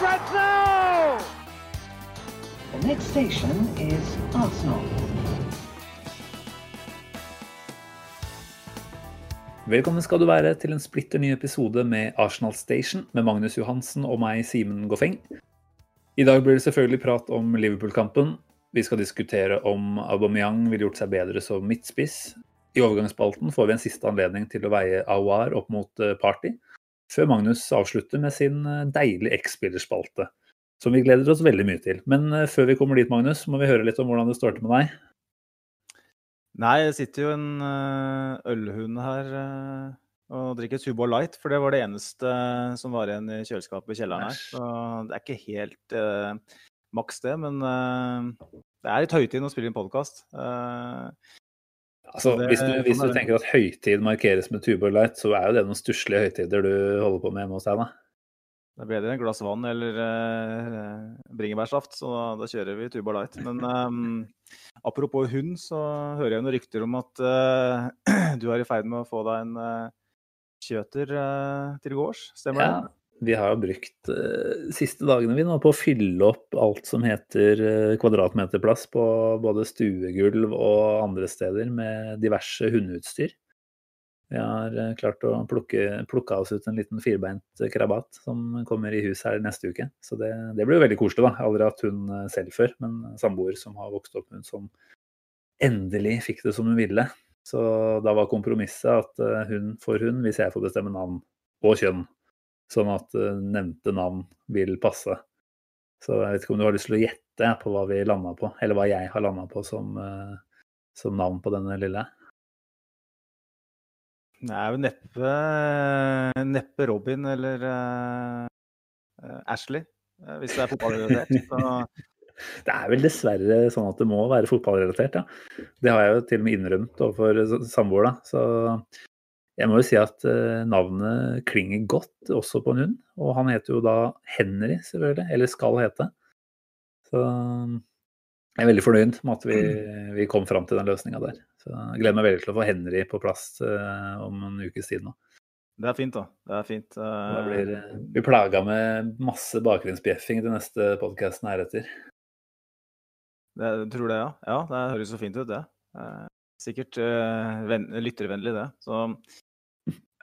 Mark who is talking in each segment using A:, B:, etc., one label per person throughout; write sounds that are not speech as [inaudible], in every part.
A: Now.
B: The next station is Arsenal.
C: Velkommen skal du være til en splitter ny episode med Arsenal Station med Magnus Johansen og meg, Simen Goffeng. I dag blir det selvfølgelig prat om Liverpool-kampen. Vi skal diskutere om Aubameyang ville gjort seg bedre som midtspiss. I overgangsspalten får vi en siste anledning til å veie Awar opp mot eh, Party, før Magnus avslutter med sin eh, deilige X-spillerspalte, som vi gleder oss veldig mye til. Men eh, før vi kommer dit, Magnus, må vi høre litt om hvordan det står til med deg.
D: Nei, det sitter jo en eh, ølhund her eh, og drikker Subo Light, for det var det eneste eh, som var igjen i kjøleskapet i kjelleren her. Så det er ikke helt eh, maks det, men eh, det er litt høytid å spille inn podkast.
C: Altså,
D: Det-
C: hvis, du, hvis du tenker at høytid markeres med Tuborg Light, så er jo det noen stusslige høytider du holder på med hjemme hos deg, da.
D: det er bedre enn glass vann eller eh, bringebærsaft, så da, da kjører vi Tuborg Light. Men eh, apropos hund, så hører jeg noen rykter om at eh, [clears throat] du er i ferd med å få deg en uh, kjøter eh, til gårds. Stemmer
C: Ja,
D: det?
C: Vi har jo brukt uh, siste dagene vi nå på å fylle opp alt som heter uh, kvadratmeterplass på både stuegulv og andre steder med diverse hundeutstyr. Vi har uh, klart å plukke, plukke oss ut en liten firbeint krabat som kommer i hus her neste uke. Så det, det blir jo veldig koselig, da. Aldri hatt hund selv før, men samboer som har vokst opp med hund som endelig fikk det som hun ville. Så da var kompromisset at hun får hund hvis jeg får bestemme navn og kjønn. Sånn at eh, nevnte navn vil passe. Så jeg vet ikke om du har lyst til å gjette på hva vi landa på, eller hva jeg har landa på som, eh, som navn på denne lille.
D: Det er jo neppe, neppe Robin eller eh, Ashley, hvis det er fotballrelatert. [laughs]
C: Det er vel dessverre sånn at det må være fotballrelatert, ja. Det har jeg jo til og med innrømt overfor samboer, da. Så jeg må jo si at eh, navnet klinger godt også på en hund. Og han heter jo da Henry, selvfølgelig. Eller skal hete. Så jeg er veldig fornøyd med at vi, vi kom fram til den løsninga der. Så jeg gleder meg veldig til å få Henry på plass eh, om en ukes tid nå.
D: det er fint, da. Det er fint.
C: Da
D: eh,
C: blir eh, vi plaga med masse bakgrunnsbjeffing til neste podkast heretter.
D: det, tror det, ja. Ja, det høres så fint ut, det. Sikkert uh, venn, lyttervennlig, det. Så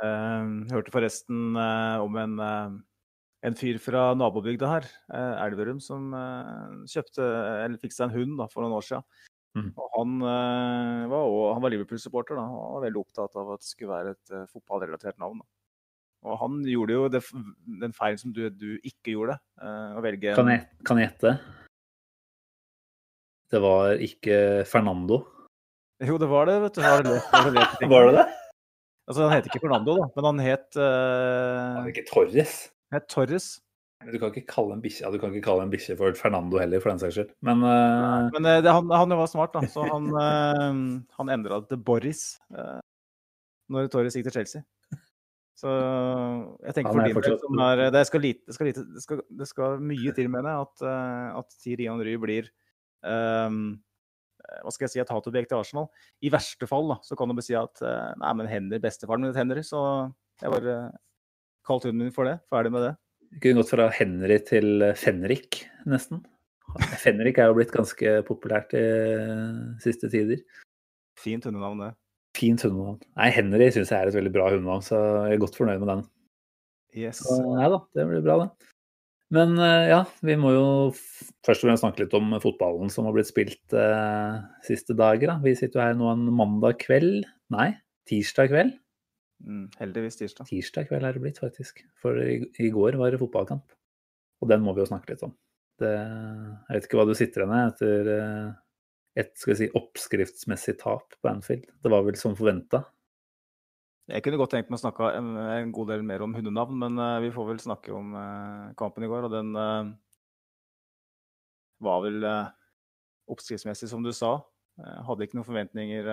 D: eh, hørte forresten uh, om en, uh, en fyr fra nabobygda her, eh, Elverum, som kjøpte, eller fikk seg en hund da, for noen år siden.
C: Mm.
D: Og han, var, også- han var Liverpool-supporter da, og var veldig opptatt av at det skulle være et fotballrelatert navn. Da. Og han gjorde jo det, den feilen som du, du ikke gjorde, å velge en
C: Kan jeg, gjette? Det var ikke Fernando.
D: Jo, det var det, vet du. [laughs]
C: Var det det?
D: Altså, han het ikke Fernando, da, men han het, uh,
C: var ikke Torres.
D: het Torres.
C: Men Du kan ikke kalle en bikkje ja, for Fernando heller, for den saks skyld. Men uh...
D: Men eh, det, han, han var smart, da, så han, uh, [laughs] han endra det til Boris uh, når Torres gikk til Chelsea. Så jeg tenker for din
C: fortsatt-
D: som er Det skal, lite, det, skal lite, det, skal, det skal mye til, mener jeg, at, at Thierry Henry blir eh, hva skal jeg si, et hatobjekt i Arsenal. I verste fall da, så kan du bare si at eh, nei, men Henry, bestefaren min Henry, så jeg bare kalt hunden min for det. Ferdig med det.
C: Du kunne gått fra Henry til Fenrik, nesten. Fenrik er jo blitt ganske populært i siste tider.
D: Fint hundenavn, det.
C: Fint hundenavn. Nei, Henry syns jeg er et veldig bra hundenavn, så jeg er godt fornøyd med den.
D: Yes.
C: Så, nei da, det blir bra, det. Men eh, ja, vi må jo først og fremst snakke litt om fotballen som har blitt spilt eh, siste dager. Da. Vi sitter jo her nå en mandag kveld. Nei, tirsdag kveld.
D: Mm, heldigvis tirsdag.
C: Tirsdag kveld er det blitt, faktisk. For i, i går var det fotballkamp. Og den må vi jo snakke litt om. Det, jeg vet ikke hva du sitter igjen med etter eh, et skal vi si, oppskriftsmessig tap på Anfield. Det var vel som forventa?
D: Jeg kunne godt tenkt meg å snakke en, en god del mer om hundenavn, men uh, vi får vel snakke om uh, kampen i går. Og den uh, var vel oppskriftsmessig, som du sa. Jeg hadde ikke noen forventninger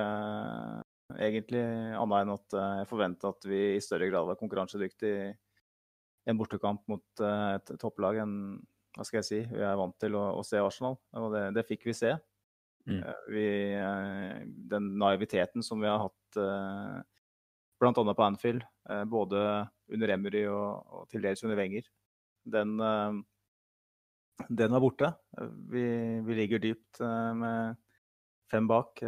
D: egentlig, annet enn at jeg forventa at vi i større grad var konkurransedyktige i en bortekamp mot et topplag enn hva skal jeg si, vi er vant til å, å se Arsenal. Og det, det fikk vi se. Mm. Vi, den naiviteten som vi har hatt bl.a. på Anfield, eh, både under Emery og, og til dels under Wenger. Den, eh, den var borte. Vi, vi, ligger dypt eh, med fem bak,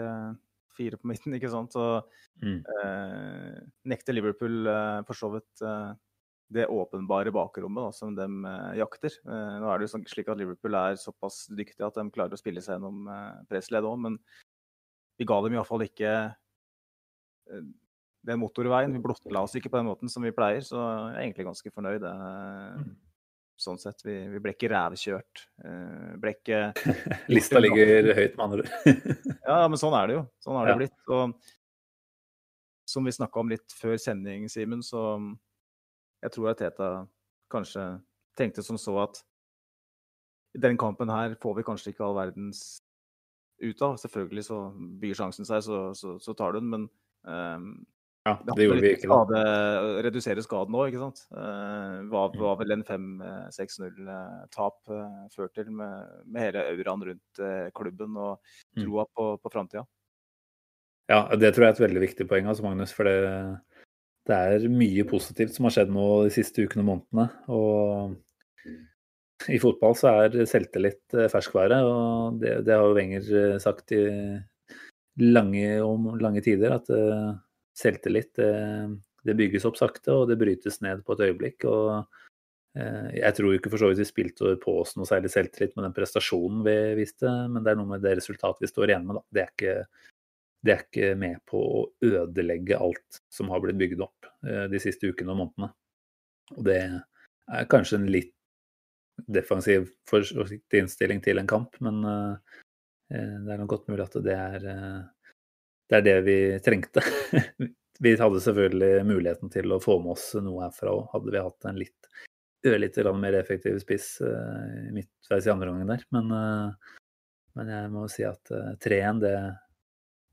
D: fire på midten, [laughs] ikke sant. Så mm. eh, nekter Liverpool eh, for så vidt eh, det åpenbare bakrommet da, som de eh, jakter. nå er det jo sånn, slik at Liverpool er såpass dyktige at de klarer å spille seg gjennom eh, pressledd òg, men vi ga dem iallfall ikke den motorveien. Vi blottla oss ikke på den måten som vi pleier, så jeg er egentlig ganske fornøyd. Eh, mm. Sånn sett. Vi, vi ble ikke rævkjørt. Eh, ble ikke [laughs]
C: Lista ligger høyt, med andre ord. [laughs]
D: ja, men sånn er det jo. Sånn har det ja. blitt. Og som vi snakka om litt før sending, Simen, så jeg tror at Teta kanskje tenkte som så at i den kampen her får vi kanskje ikke all verdens ut av. Selvfølgelig så byr sjansen seg, så, så, så tar du den, men um,
C: ja, det gjorde vi ikke.
D: Skade, redusere skaden òg, ikke sant. Uh, var, mm. var vel en 5-6-0-tap uh, uh, ført til med, med, hele auraen rundt uh, klubben og mm. troa mm. på, på framtida.
C: Ja, det tror jeg er et veldig viktig poeng, altså, Magnus. For det, det, er mye positivt som har skjedd nå de siste ukene og månedene. Og i fotball så er selvtillit uh, ferskvare, og det, det har jo Wenger uh, sagt i lange, om lange tider. at selvtillit det, det, bygges opp sakte, og det brytes ned på et øyeblikk. og eh, Jeg tror ikke for så vidt vi spilte på oss noe særlig selvtillit med den prestasjonen vi viste, men det er noe med det resultatet vi står igjen med. Da. Det er ikke, det er ikke med på å ødelegge alt som har blitt bygd opp eh, de siste ukene og månedene. Og det er kanskje en litt defensiv, forsiktig innstilling til en kamp, men eh, det er nok godt mulig at det er det er det vi trengte. [laughs] vi hadde selvfølgelig muligheten til å få med oss noe herfra òg, hadde vi hatt en litt litt mer effektiv spiss uh, midtveis i andre gangen der. Men, uh, men, jeg må si at uh, 3-1, det,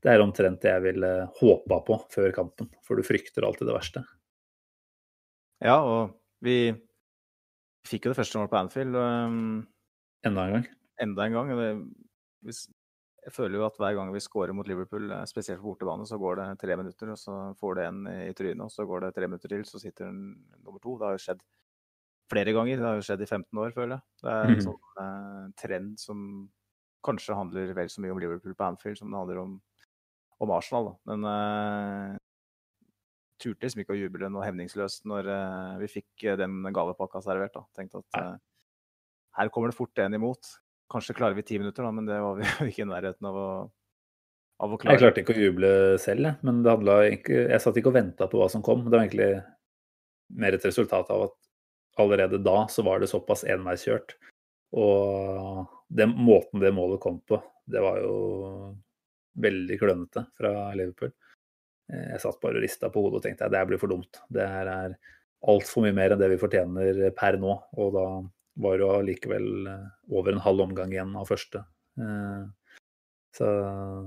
C: det, er omtrent det jeg ville håpa på før kampen. For du frykter alltid det verste.
D: Ja, og vi fikk jo det første målet på Anfield. Um,
C: enda en gang.
D: Enda en gang. Det, hvis, jeg føler jo at hver gang vi scorer mot Liverpool, eh, spesielt på bortebane, så går det tre minutter, og så får det en i trynet, og så går det tre minutter til, så sitter den nummer to. Det har jo skjedd flere ganger. Det har jo skjedd i 15 år, føler jeg. Det er en mm. sånn eh, trend som kanskje handler vel så mye om Liverpool på Anfield som det handler om, om Arsenal. Da. Men eh, turte liksom ikke å juble noe hemningsløst når eh, vi fikk den gavepakka servert. da. Tenkte at eh, her kommer det fort en imot. Kanskje klarer vi ti minutter, da, men det var vi [laughs] ikke i nærheten av å, av å klare.
C: Jeg klarte ikke å juble selv. Men det handla ikke Jeg satt ikke og venta på hva som kom. Det var egentlig mer et resultat av at allerede da så var det såpass enveiskjørt. Og den måten det målet kom på, det var jo veldig klønete fra Liverpool. Jeg satt bare og rista på hodet og tenkte at det blir for dumt. Det her er altfor mye mer enn det vi fortjener per nå. Og da var jo allikevel eh, over en halv omgang igjen av første. Eh, så,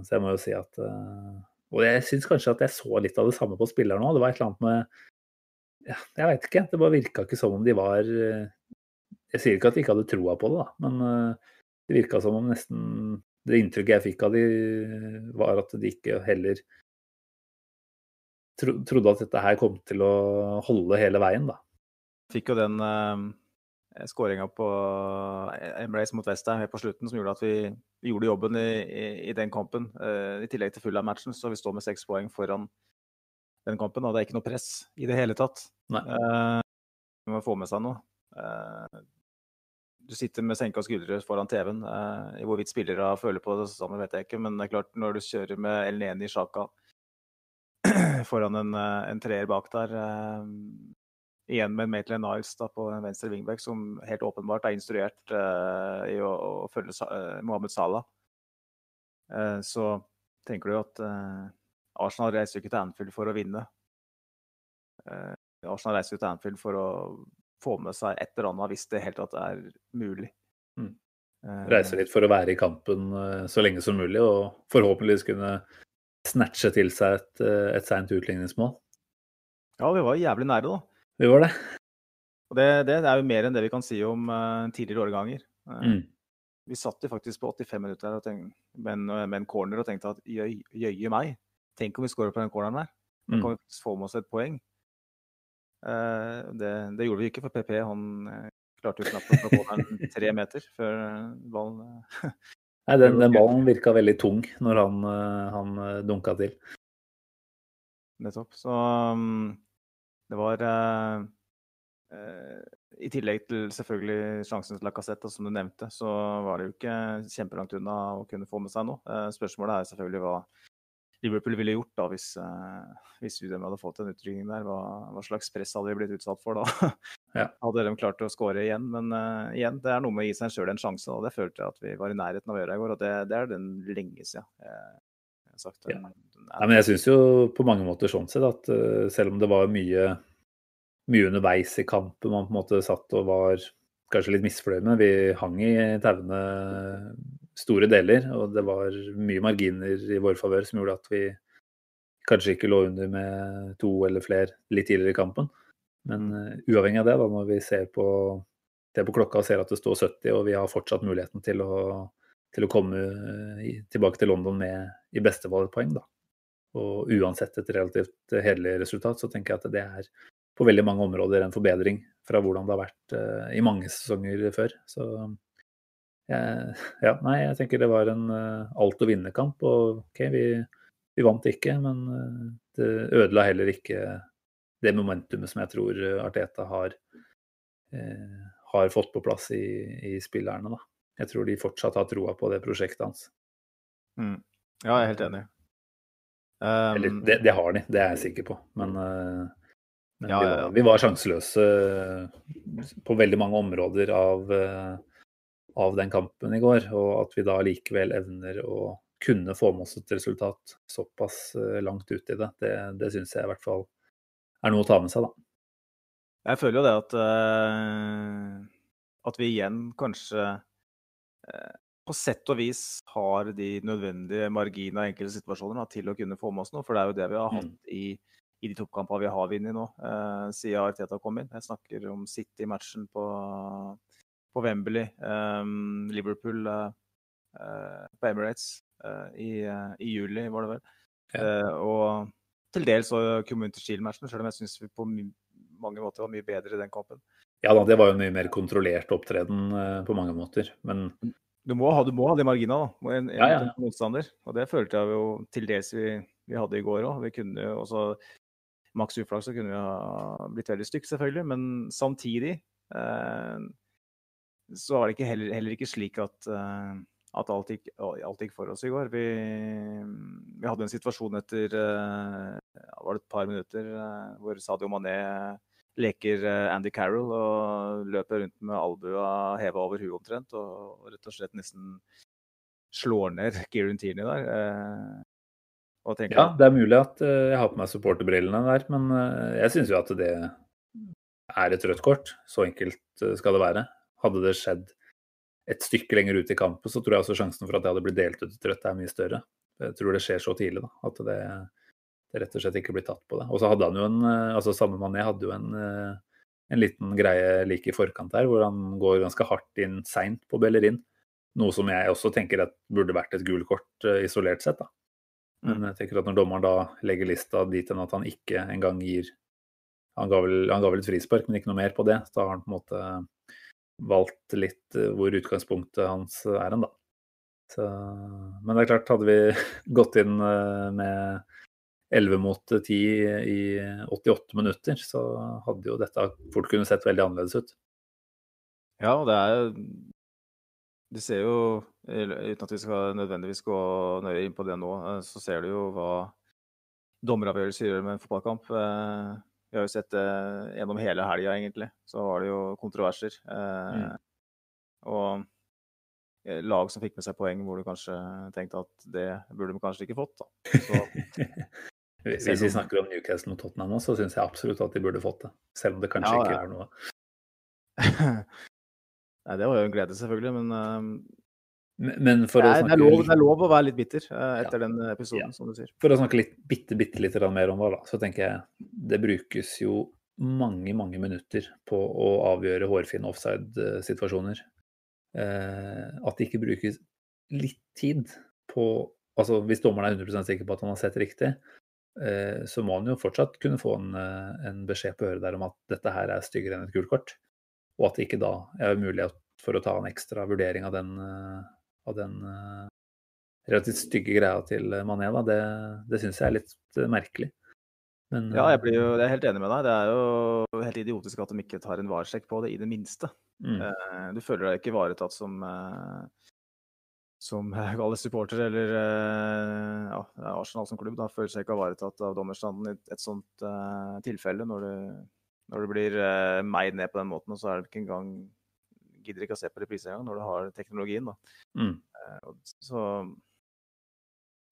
C: så, jeg må jo si at eh, Og jeg syns kanskje at jeg så litt av det samme på spillerne òg. Det var et eller annet med ja, Jeg veit ikke. Det bare virka ikke som om de var Jeg sier ikke at de ikke hadde troa på det, da, men det virka som om nesten Det inntrykket jeg fikk av de, var at de ikke heller trodde at dette her kom til å holde hele veien, da.
D: Fikk jo den skåringa på Embrace mot Westham helt på slutten som gjorde at vi, vi gjorde jobben i, i, i den kampen. Uh, I tillegg til full av matchen, så vi står med seks poeng foran den kampen. Og det er ikke noe press i det hele tatt. Uh, man må få med seg noe. Uh, du sitter med senka skuldre foran TV-en. Uh, hvorvidt spillere føler på det samme, vet jeg ikke. Men det er klart, når du kjører med Elneni Sjaka [clears throat] foran en, en treer bak der igjen med Maitland Niles da, på venstre wingback, som helt åpenbart er instruert uh, i å, å følge uh, Mohammed Salah. Uh, så tenker du at Arsenal reiser ikke til Anfield for å vinne. eh, Arsenal reiser jo til Anfield for å få med seg et eller annet hvis det helt tatt er mulig.
C: Mm. Reiser litt for å være i kampen eh, så lenge som mulig, og forhåpentligvis kunne snatche til seg et, eh, et seint utligningsmål.
D: Ja, vi var jævlig nære, da.
C: Vi var det.
D: Og det, det er jo mer enn det vi kan si om uh, tidligere årganger. Uh,
C: Mm.
D: Vi satt jo faktisk på 85 minutter og tenk- med, en, med en corner og tenkte at jøy, jøye meg, tenk om vi scorer på den corneren der. Da
C: Mm.
D: kan vi faktisk få med oss et poeng. Uh, det, det gjorde vi ikke, for PP han eh, klarte jo knapt å få corneren [laughs] tre meter før eh, ballen eh, [laughs]
C: Nei, den, den ballen virka veldig tung når han, eh, han eh, dunka til.
D: Nettopp. Så um, det var eh, eh, I tillegg til selvfølgelig sjansen til Lacassette, som du nevnte, så var det jo ikke kjempelangt unna å kunne få med seg noe. Eh, spørsmålet er selvfølgelig hva Liverpool ville gjort da hvis, hvis UDM hadde fått en utrykning der. Hva, hva slags press hadde de blitt utsatt for da? [laughs]
C: Ja.
D: Hadde de klart å skåre igjen? Men uh, igjen, det er noe med å gi seg sjøl en sjanse, og det følte jeg at vi var i nærheten av å gjøre i går. Og det, det er den lenge siden. jeg har sagt.
C: Ja. Nei, men jeg syns jo på mange måter sånn sett at uh, selv om det var mye, mye underveis i kampen man på en måte satt og var kanskje litt misfornøyd med, vi hang i tauene store deler, og det var mye marginer i vår favør som gjorde at vi kanskje ikke lå under med to eller flere litt tidligere i kampen. Men uh, uavhengig av det, da, når vi ser på, ser på klokka og ser at det står 70, og vi har fortsatt muligheten til å, til å komme uh, tilbake til London med i beste fall et poeng, da. Og uansett et relativt hederlig resultat, så tenker jeg at det er på veldig mange områder en forbedring fra hvordan det har vært eh, i mange sesonger før. Så jeg, ja, nei, jeg tenker det var en eh, alt å vinne-kamp. Og OK, vi, vi vant ikke, men eh, det ødela heller ikke det momentumet som jeg tror eh, Arteta har, eh, har fått på plass i, i spillerne. Da. Jeg tror de fortsatt har troa på det prosjektet hans.
D: Mm. Ja, jeg er helt enig. Um,
C: Eller det, det har de, det er jeg sikker på. Men, uh, men
D: Ja,
C: vi, var, vi var sjanseløse på veldig mange områder av, uh, av den kampen i går. Og at vi da likevel evner å kunne få med oss et resultat såpass uh, langt ut i det, det, det syns jeg i hvert fall er noe å ta med seg, da.
D: Jeg føler jo det at eh, at vi igjen kanskje eh, på sett og vis har de nødvendige marginene av enkelte situasjoner da, til å kunne få med oss noe. For det er jo det vi har hatt
C: Mm.
D: i, i de toppkampene vi har vunnet nå, eh, siden Arteta kom inn. Jeg snakker om City-matchen på, på Wembley, eh, Liverpool eh, eh, på Emirates eh, i, eh, i juli, var det vel.
C: Ja.
D: Eh, og til dels Community Shield-matchen, selv om jeg syns vi på mange måter var mye bedre i den kampen.
C: Ja da, det var jo en mye mer kontrollert opptreden på mange måter. Men
D: Du må ha, du må ha de marginene da, en, en
C: Ja, ja,
D: motstander. Og det følte jeg jo til dels vi, vi hadde i går òg. Vi kunne jo også Maks uflaks så kunne vi ha blitt veldig stygt, selvfølgelig. Men samtidig eh, så var det ikke heller, heller ikke slik at, eh, at alt, gikk, alt gikk for oss i går. Vi, vi hadde en situasjon etter eh, var det et par minutter eh, hvor Sadio Mané leker eh, Andy Carroll og løper rundt med albua heva over huet omtrent, og, rett og slett nesten slår ned [laughs] Kieran Tierney der. Eh,
C: ja, det er mulig at eh, jeg har på meg supporterbrillene der, men jeg syns jo at det er et rødt kort. Så enkelt skal det være. Hadde det skjedd et stykke lenger ut i kampen, så tror jeg også sjansen for at det hadde blitt delt ut et rødt, er mye større. Jeg tror det skjer så tidlig da, at det rett og slett ikke bli tatt på det. Og så hadde han jo en eh, altså Samme Mané hadde jo en, eh, en liten greie like i forkant her, hvor han går ganske hardt inn seint på Bellerin. Noe som jeg også tenker at burde vært et gult kort eh, isolert sett. da. Men jeg tenker at når dommeren da legger lista dit hen at han ikke engang gir Han ga vel, han ga vel et frispark, men ikke noe mer på det. Så da har han på en måte valgt litt hvor utgangspunktet hans er hen, da. Så, men det er klart, hadde vi [laughs] gått inn med 11 mot 10 i 88 minutter, så hadde jo dette fort kunne sett veldig annerledes ut.
D: Ja, og det er Du ser jo, uten at vi skal nødvendigvis gå nøye inn på det nå, eh, så ser du jo hva dommeravgjørelser gjør med en fotballkamp. Eh, Vi har jo sett det gjennom hele helga, egentlig. Så var det jo kontroverser. Eh,
C: Mm.
D: Og eh, lag som fikk med seg poeng hvor du kanskje tenkte at det burde de kanskje ikke fått. Da. [laughs] Så,
C: Hvis vi snakker om Newcastle og Tottenham nå, så syns jeg absolutt at de burde fått det. Selv om det kanskje
D: Ja,
C: ikke er noe. [laughs]
D: Nei, det var jo en glede, selvfølgelig, men eh,
C: Men
D: det, er, det, er lov, det er lov å være litt bitter uh, etter
C: Ja.
D: den episoden,
C: Ja.
D: som du sier.
C: For å snakke litt, bitte, bitte litt mer om det, da, så tenker jeg det brukes jo mange, mange minutter på å avgjøre hårfine offside-situasjoner. Uh, at det ikke brukes litt tid på Altså hvis dommeren er 100% sikker på at han har sett riktig, eh, så må han jo fortsatt kunne få en, eh, en beskjed på øret der om at dette her er styggere enn et gult kort. Og at det ikke da er mulighet for å ta en ekstra vurdering av den, eh, av den eh, relativt stygge greia til Mané, da, det, det syns jeg er litt eh, merkelig. Men,
D: Ja, jeg,
C: eh,
D: blir jo, jeg er helt enig med deg. Det er jo helt idiotisk at de ikke tar en varesjekk på det, i det minste.
C: mm,
D: Eh, Du føler deg ikke ivaretatt som eh, som [laughs] alle supporter eller eh, ja, Arsenal som klubb da, føler seg ikke ivaretatt av dommerstanden i et sånt uh, tilfelle. Når det, når du blir uh, meid ned på den måten, og så er det ikke engang gidder ikke å se på reprise engang når du har teknologien. da.
C: mm.
D: Uh, Så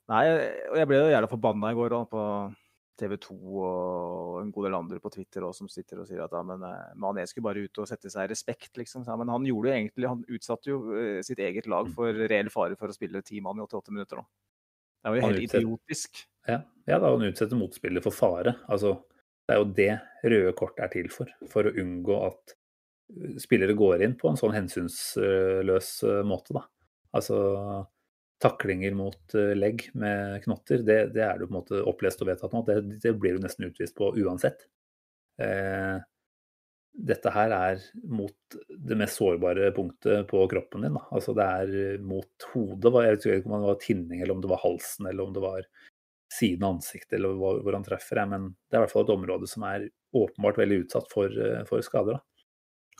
D: Nei, og jeg ble jo jævla forbanna i går da, på TV 2 og en god del andre på Twitter også, som sitter og sier at ja, men eh, Mané skulle bare ut og sette seg i respekt, liksom. Ja, men han gjorde jo egentlig Han utsatte jo eh, sitt eget lag
C: Mm.
D: for reell fare for å spille ti mann i 88 minutter nå. Det var jo helt idiotisk.
C: Ja, ja da, han utsetter motspillet for fare. Altså, det er jo det røde kort er til for. For å unngå at uh, spillere går inn på en sånn hensynsløs måte, da. Altså taklinger mot uh, legg med knotter, det, det er du på en måte opplest og vedtatt nå. Det, det blir du nesten utvist på uansett. Eh, dette her er mot det mest sårbare punktet på kroppen din. Da. Altså det er mot hodet. Jeg vet ikke om det var tinning, eller om det var halsen, eller om det var siden av ansiktet, eller hvor, han treffer. Jeg. Men det er i hvert fall et område som er åpenbart veldig utsatt for, eh, for skader. Da.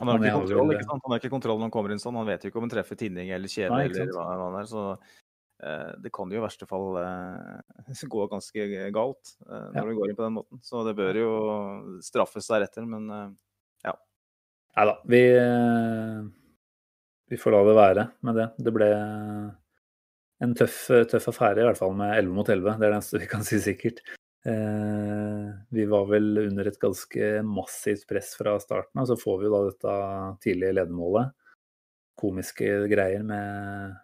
D: Han har ikke kontroll ikke sant? Han har ikke kontroll når han kommer inn sånn. Han vet jo ikke om han treffer tinning eller kjede eller hva han er. Så eh, det kan jo i verste fall eh, [laughs] gå ganske galt eh, når
C: Ja.
D: det går inn på den måten. Så det bør jo straffes deretter. Men eh,
C: Nei da, vi, eh, vi får la det være med det. Det ble en tøff, tøff affære, i hvert fall med 11 mot 11. Det er det eneste vi kan si sikkert. Eh, vi var vel under et ganske massivt press fra starten av. Så får vi jo da dette tidlige ledemålet. Komiske greier med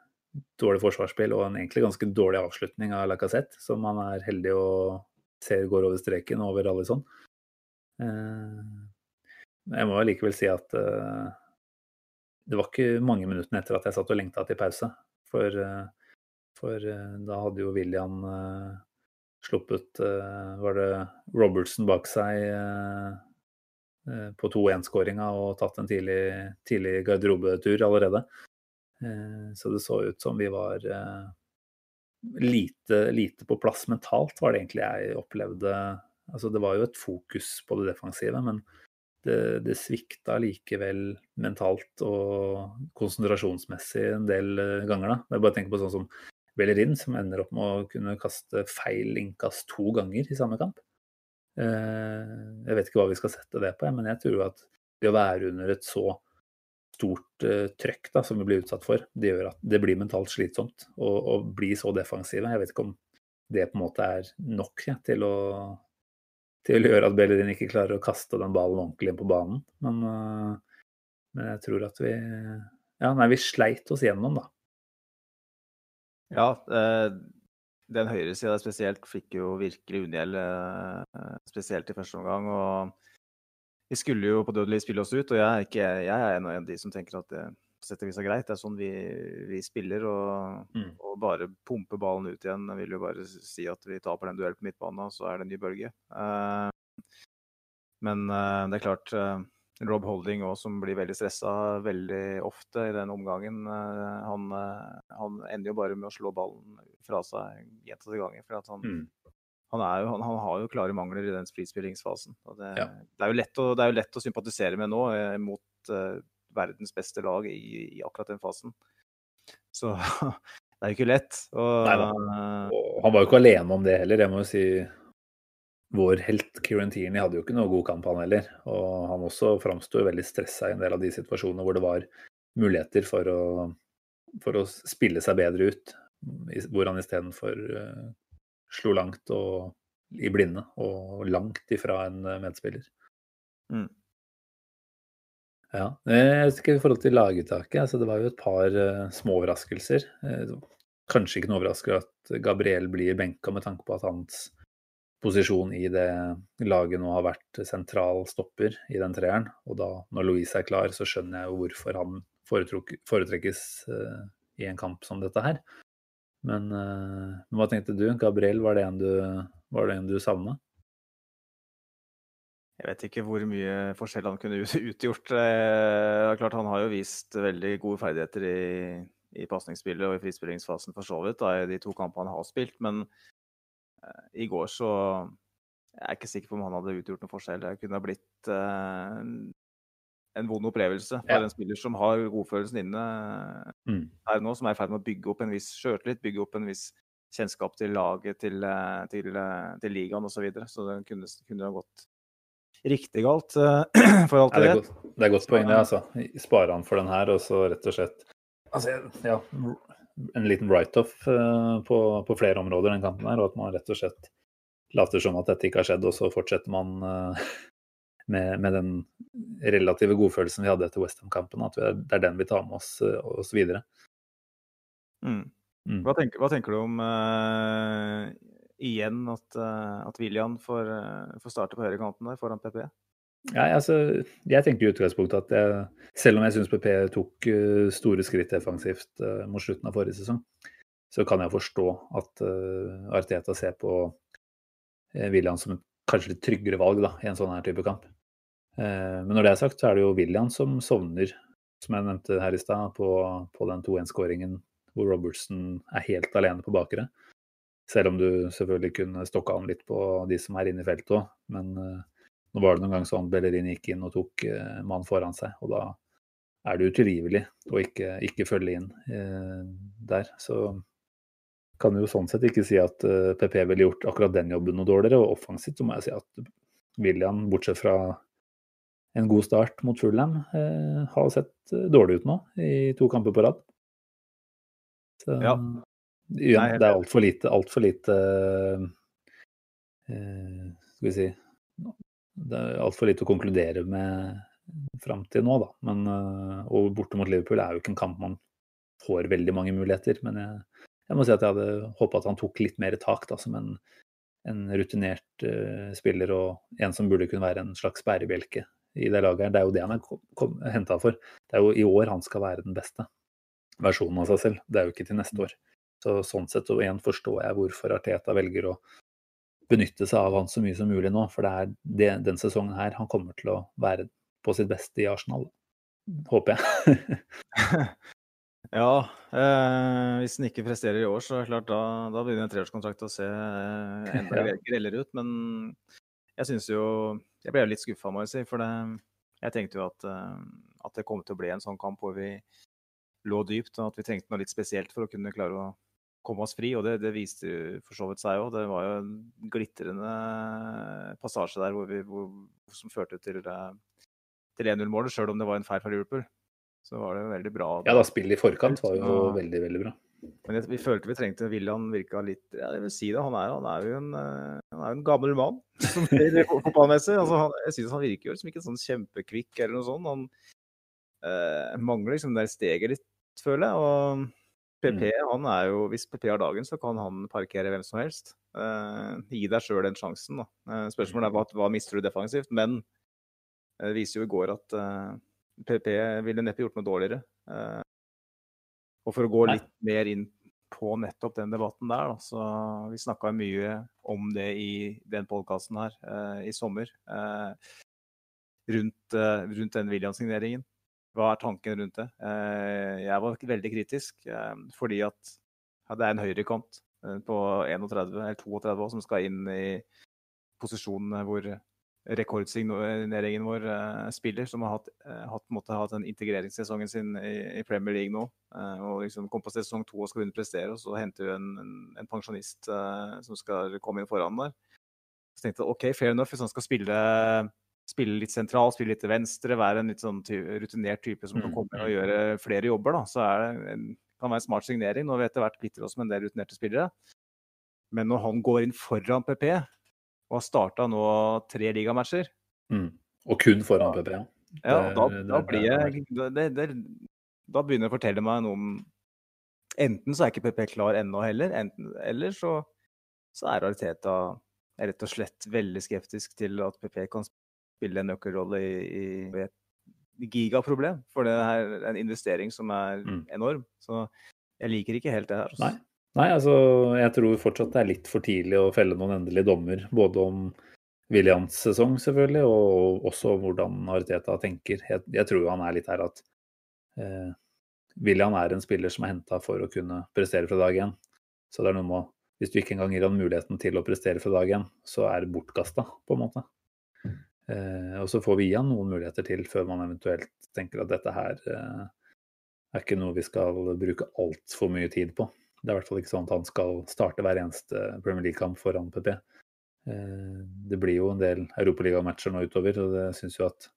C: dårlig forsvarsspill og en egentlig ganske dårlig avslutning av Lacassette, som man er heldig å se går over streken over Alison. Eh, jeg må allikevel si at eh, det var ikke mange minuttene etter at jeg satt og lengta til pause. For, eh, for da hadde jo William sluppet Var det Robertson bak seg på 2-1-skåringa og tatt en tidlig, tidlig garderobetur allerede. Eh, så det så ut som vi var eh, lite, lite på plass mentalt, var det egentlig jeg opplevde. Altså, det var jo et fokus på det defensive, men det, det svikta likevel mentalt og konsentrasjonsmessig en del eh, ganger. da. Jeg bare tenker på sånn som Bellerin, som ender opp med å kunne kaste feil innkast to ganger i samme kamp. Jeg vet ikke hva vi skal sette det på, men jeg tror at det å være under et så stort uh, trøkk da, som vi blir utsatt for, det gjør at det blir mentalt slitsomt å, bli så defensive. Jeg vet ikke om det på en måte er nok ja, til å til å gjøre at Bellerin ikke klarer å kaste den ballen ordentlig inn på banen. Men, uh, men jeg tror at vi Ja, nei, vi sleit oss gjennom, da.
D: ja, eh, den høyresida spesielt fikk jo virkelig unngjeld, spesielt i første omgang. og vi skulle jo på dødelig spille oss ut, og jeg er, ikke, jeg er en av de som tenker at det på sett og vis er greit. Det er sånn vi, vi spiller, og,
C: Mm.
D: og bare pumpe ballen ut igjen Jeg vil jo bare si at vi taper den duellen på midtbanen, og så er det en ny bølge. Uh, men uh, det er klart uh, Rob Holding òg, som blir veldig stressa veldig ofte i den omgangen. han, han ender jo bare med å slå ballen fra seg gjentatte ganger. for at han
C: Mm.
D: Han, jo, han, han har jo klare mangler i den frispillingsfasen. Det,
C: Ja.
D: det, er å, det er jo lett å sympatisere med nå, eh, mot eh, verdens beste lag i, i akkurat den fasen. Så [laughs] det er jo ikke lett. Og.
C: Og han var jo ikke alene om det heller. Jeg må jo si vår helt Kieran Tierney hadde jo ikke noe god kamp, han heller. Og han også framsto veldig stressa i en del av de situasjonene hvor det var muligheter for å, for å spille seg bedre ut. Hvor han istedenfor uh, slo langt og i blinde og langt ifra en medspiller.
D: Mm.
C: Ja. Jeg vet ikke i forhold til laguttaket. Altså det var jo et par uh, små overraskelser. Uh, kanskje ikke noe overraskende at Gabriel blir benka med tanke på at hans posisjon i det laget nå har vært sentral stopper i den treeren. Og da, når Louise er klar, så skjønner jeg jo hvorfor han foretrekkes uh, i en kamp som dette her. Men, men hva tenkte du? Gabriel, var det en du, var det en du savna?
D: Jeg vet ikke hvor mye forskjell han kunne [laughs] utgjort. Eh, klart Han har jo vist veldig gode ferdigheter i, i pasningsspillet og i frispillingsfasen for så vidt, da, i de to kampene han har spilt. Men eh, i går så jeg er ikke sikker på om han hadde utgjort noen forskjell. Det kunne ha blitt eh, en vond opplevelse for ja. en spiller som har godfølelsen inne mm. Her nå, som er i ferd med å bygge opp en viss sjøltillit, bygge opp en viss kjennskap til laget, til, eh, til, eh, til ligaen osv. Så, videre. så det kunne, kunne ha gått riktig galt uh, [clears throat] for alt
C: det, det, er det er godt poeng, det. altså. Spare han for den her, og så rett og slett altså, ja, en liten write-off på, på, flere områder den kampen her, og at man rett og slett later som at dette ikke har skjedd, og så fortsetter man med, med, den relative godfølelsen vi hadde etter Westham-kampen. At det er den vi tar med oss, oss videre.
D: Mm. Mm. Hva, tenker, hva, tenker, du om uh, igjen at, uh, at William får, uh, får, starte på høyrekanten der foran PP?
C: Ja, altså, jeg tenker i utgangspunktet at jeg, selv om jeg syns PP tok store skritt defensivt mot slutten av forrige sesong, så kan jeg forstå at Arteta ser på William som et kanskje litt tryggere valg da, i en sånn her type kamp. men når det er sagt, så er det jo William som sovner, som jeg nevnte her i stad, på, på den 2-1-skåringen hvor Robertson er helt alene på bakre. Selv om du selvfølgelig kunne stokka han litt på de som er inne i feltet òg. Men uh, nå var det noen ganger sånn Bellerin gikk inn og tok uh, mannen foran seg. Og da er det utilgivelig å ikke, ikke følge inn uh, der. Så kan jo sånn sett ikke si at uh, PP ville gjort akkurat den jobben noe dårligere. Og offensivt så må jeg si at William, bortsett fra en god start mot Fulham, har sett dårlig ut nå i to kamper på rad. Så, ja. Ja, det er altfor lite, alt for lite eh, Skal vi si Det er altfor lite å konkludere med fram til nå, da. Men, eh, og borte mot Liverpool er jo ikke en kamp man får veldig mange muligheter. Men jeg, jeg må si at jeg hadde håpa at han tok litt mer tak da, som en, en rutinert uh, spiller og en som burde kunne være en slags bærebjelke i det laget. her. Det er jo det han er henta for. Det er jo i år han skal være den beste versjonen av seg selv. Det er jo ikke til neste år. Så sånn sett og igjen forstår jeg hvorfor Arteta velger å benytte seg av han så mye som mulig nå. For det er det, den sesongen her han kommer til å være på sitt beste i Arsenal. Håper jeg. [laughs]
D: ja, eh, hvis han ikke presterer i år, så er det klart da, da begynner en treårskontrakt å se eh, enda [laughs] ja. grellere ut. Men jeg syns jo Jeg ble litt skuffa, må jeg si. For det, jeg tenkte jo at, eh, at det kom til å bli en sånn kamp hvor vi lå dypt, og at vi trengte noe litt spesielt for å kunne klare å komme oss fri, og det, det viste for så vidt seg òg. Det var jo en glitrende passasje der hvor vi, hvor, som førte til, eh, til 1-0-målet, sjøl om det var en feil fra Liverpool. Så var det jo veldig bra.
C: Ja, da spillet i forkant var jo og, veldig, veldig bra.
D: Men jeg, vi følte vi trengte William virka litt ja, Jeg vil si det, han er, han er jo en, eh, han er en gammel mann [laughs] som fotballmessig. Altså, han, jeg synes han virker jo liksom ikke sånn kjempekvikk eller noe sånt. Han eh, mangler liksom det steget litt, føler jeg. Og PP, mm. han er jo, Hvis PP har dagen, så kan han parkere hvem som helst. Eh, gi deg sjøl den sjansen. da. Eh, spørsmålet er hva, hva mister du defensivt? Men eh, det viser jo i går at eh, PP ville neppe gjort noe dårligere. og for å gå litt mer inn på nettopp den debatten der, da, så Vi snakka mye om det i den podkasten her i sommer. rundt, rundt den William-signeringen. Hva er tanken rundt det? Eh, jeg var veldig kritisk eh, fordi at det er en høyrekant eh, på 31 eller 32 som skal inn i posisjonen hvor rekordsigneringen vår spiller, som har hatt, hatt, måtte, hatt den integreringssesongen sin i, Premier League nå. og liksom kom på sesong to og skal begynne å prestere, og så henter vi en, en, en pensjonist som skal komme inn foran der. Så tenkte jeg OK, fair enough hvis han skal spille spille litt sentral, spille litt til venstre, være en litt sånn rutinert type som kan mm, komme og mm. gjøre flere jobber, da, så er det en, kan være en smart signering. Nå har vi etter hvert kvitter oss med en del rutinerte spillere. Men når han går inn foran PP, og har starta nå tre ligamatcher.
C: Mm. Og kun foran PP, ja.
D: Ja, da, da blir jeg det, det, Da begynner det å fortelle meg noe om Enten så er ikke PP klar ennå heller, enten, eller så, så er realiteten rett og slett veldig skeptisk til at PP kan spille en nøkkelrolle i, i, et gigaproblem. For det er en investering som er
C: Mm.
D: enorm. Så jeg liker ikke helt det her. altså.
C: Nei. Nei, altså jeg tror fortsatt det er litt for tidlig å felle noen endelige dommer. Både om Williams sesong, selvfølgelig, og også om hvordan Ariteta tenker. Jeg, jeg tror han er litt her at eh, William er en spiller som er henta for å kunne prestere fra dag én. Så det er noe med Hvis du ikke engang gir han muligheten til å prestere fra dag én, så er det bortkasta, på en måte. Eh, og så får vi han noen muligheter til før man eventuelt tenker at dette her eh, er ikke noe vi skal bruke altfor mye tid på. Det er i hvert fall ikke sånn at han skal starte hver eneste Premier League-kamp foran PP. Eh, Det blir jo en del Europaligamatcher nå utover, og det syns jo at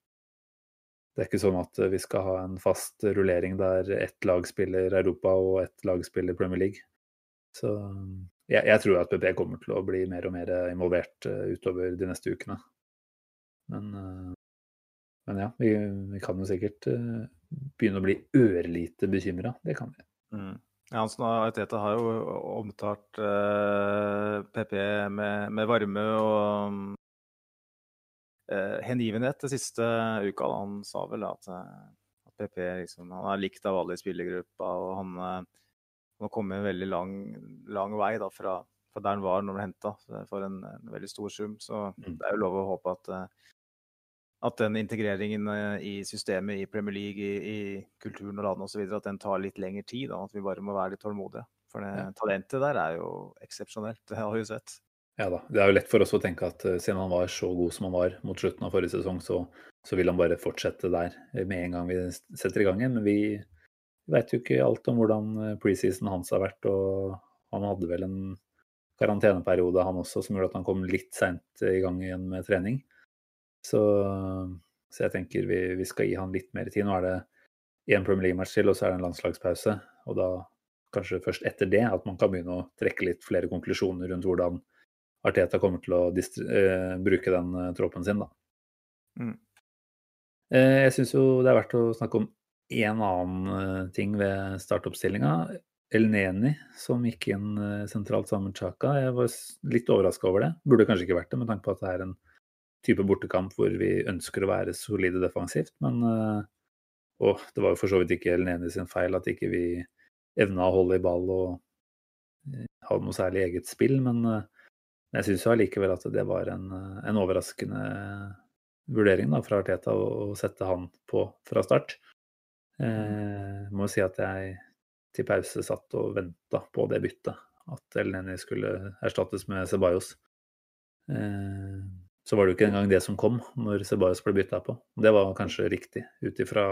C: det er ikke sånn at vi skal ha en fast rullering der ett lag spiller Europa og ett lag spiller Premier League. Så jeg, jeg tror at PP kommer til å bli mer og mer involvert utover de neste ukene. Men, eh, men ja, vi, vi kan jo sikkert eh, begynne å bli ørlite bekymra. Det kan vi.
D: Mm. Hansen og Arteta har jo omtalt eh, PP med, med varme og eh, hengivenhet den siste uka. Da. Han sa vel at, eh, at PP liksom, han er likt av alle i spillergruppa, og han, han har kommet en veldig lang, lang vei da, fra, fra der han var når han ble henta, for en, en veldig stor sum. Så
C: Mm.
D: det er jo lov å håpe at eh, at den integreringen eh, i systemet i Premier League, i, i kulturen og landet osv., at den tar litt lengre tid. Da, at vi bare må være litt tålmodige. For det
C: Ja.
D: talentet der er jo eksepsjonelt. [laughs] Det har vi jo sett.
C: Ja da. Det er jo lett for oss å tenke at eh, siden han var så god som han var mot slutten av forrige sesong, så, så vil han bare fortsette der eh, med en gang vi setter i gang igjen. Men vi vet jo ikke alt om hvordan preseason hans har vært. Og han hadde vel en karanteneperiode han også som gjorde at han kom litt seint i gang igjen med trening. Så, så jeg tenker vi, vi skal gi han litt mer tid. Nå er det én Premier League-match til, og så er det en landslagspause. Og da kanskje først etter det at man kan begynne å trekke litt flere konklusjoner rundt hvordan Arteta kommer til å eh, bruke den uh, troppen sin, da.
D: Mm.
C: Uh, jeg syns jo det er verdt å snakke om én annen ting ved startoppstillinga. Elneni, som gikk inn sentralt sammen med Chaka. Jeg var litt overraska over det. Burde kanskje ikke vært det, med tanke på at det er en type bortekamp hvor vi ønsker å være solide defensivt. Men eh, Og det var jo for så vidt ikke Elneni sin feil at ikke vi evna å holde i ball og hadde ha noe særlig eget spill, men eh, jeg syns allikevel at det var en, eh, en overraskende vurdering da, fra Arteta å sette han på fra start. Eh, må jo si at jeg til pause satt og venta på det byttet. At Elneni skulle erstattes med Ceballos. Eh, så var det jo ikke engang det som kom når Ceballos ble bytta på. Det var kanskje riktig ut ifra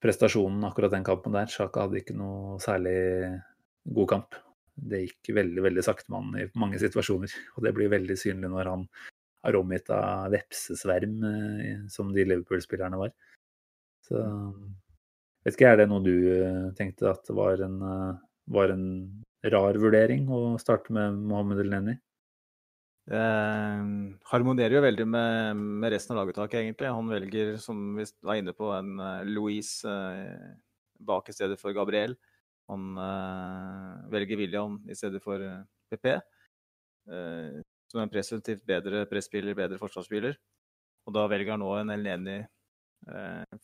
C: prestasjonen akkurat den kampen der. Sjaka hadde ikke noe særlig god kamp. Det gikk veldig veldig sakte med han i mange situasjoner. Og det blir veldig synlig når han er omgitt av vepsesverm, eh, som de Liverpool-spillerne var. Så vet ikke, er det noe du eh, tenkte at var en, eh, var en rar vurdering å starte med Mohammed El-Neni?
D: Eh, harmonerer jo veldig med, med resten av laguttaket, egentlig. Han velger, som vi var inne på, en eh, Louise eh, bak i stedet for Gabriel. Han eh, velger William i stedet for eh, PP. eh, som er en presumptivt bedre presspiller, bedre forsvarsspiller. Og da velger han nå en Elneni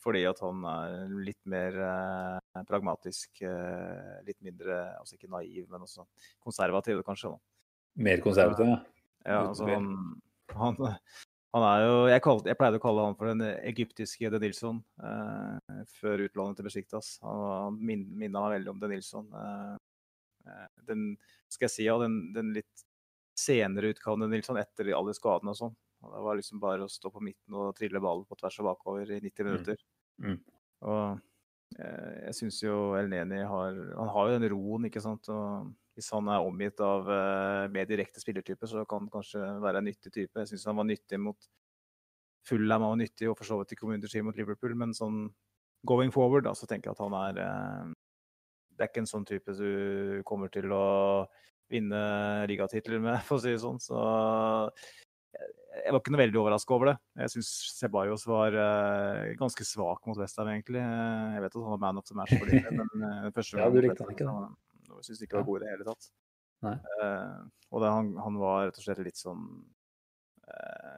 D: fordi at han er litt mer pragmatisk. Litt mindre, altså ikke naiv, men også konservativ, kanskje. da.
C: Mer konservativ, ja.
D: Ja, altså han, han, han er jo jeg, kalte, jeg pleide å kalle han for den egyptiske De Nilsson eh, før utlånet til Besiktas. Han, han minna meg veldig om De Nilsson. Eh, eh, den skal jeg si, ja, den, den litt senere utgaven av Nilsson etter alle skadene og sånn. Det var liksom bare å stå på midten og trille ballen på tvers og bakover i 90 minutter.
C: Mm.
D: Og eh, jeg syns jo El Neni har Han har jo den roen, ikke sant. Og hvis han er omgitt av eh, mer direkte spillertyper, så kan han kanskje være en nyttig type. Jeg syns han var nyttig mot Fulham han var nyttig, og for så vidt i community mot Liverpool, men sånn going forward, da, så tenker jeg at han er eh, Det er ikke en sånn type du kommer til å vinne ligatitler med, [laughs] for å si det sånn. Så jeg, jeg var ikke noe veldig overraska over det. Jeg syns Sebajos var uh, ganske svak mot Westham, egentlig. Jeg vet at han var man of the match for det, men uh, første [laughs]
C: ja, du likte han ikke,
D: da. Jeg syns ikke det var god i det hele tatt.
C: Uh,
D: og det, han, han, var rett og slett litt sånn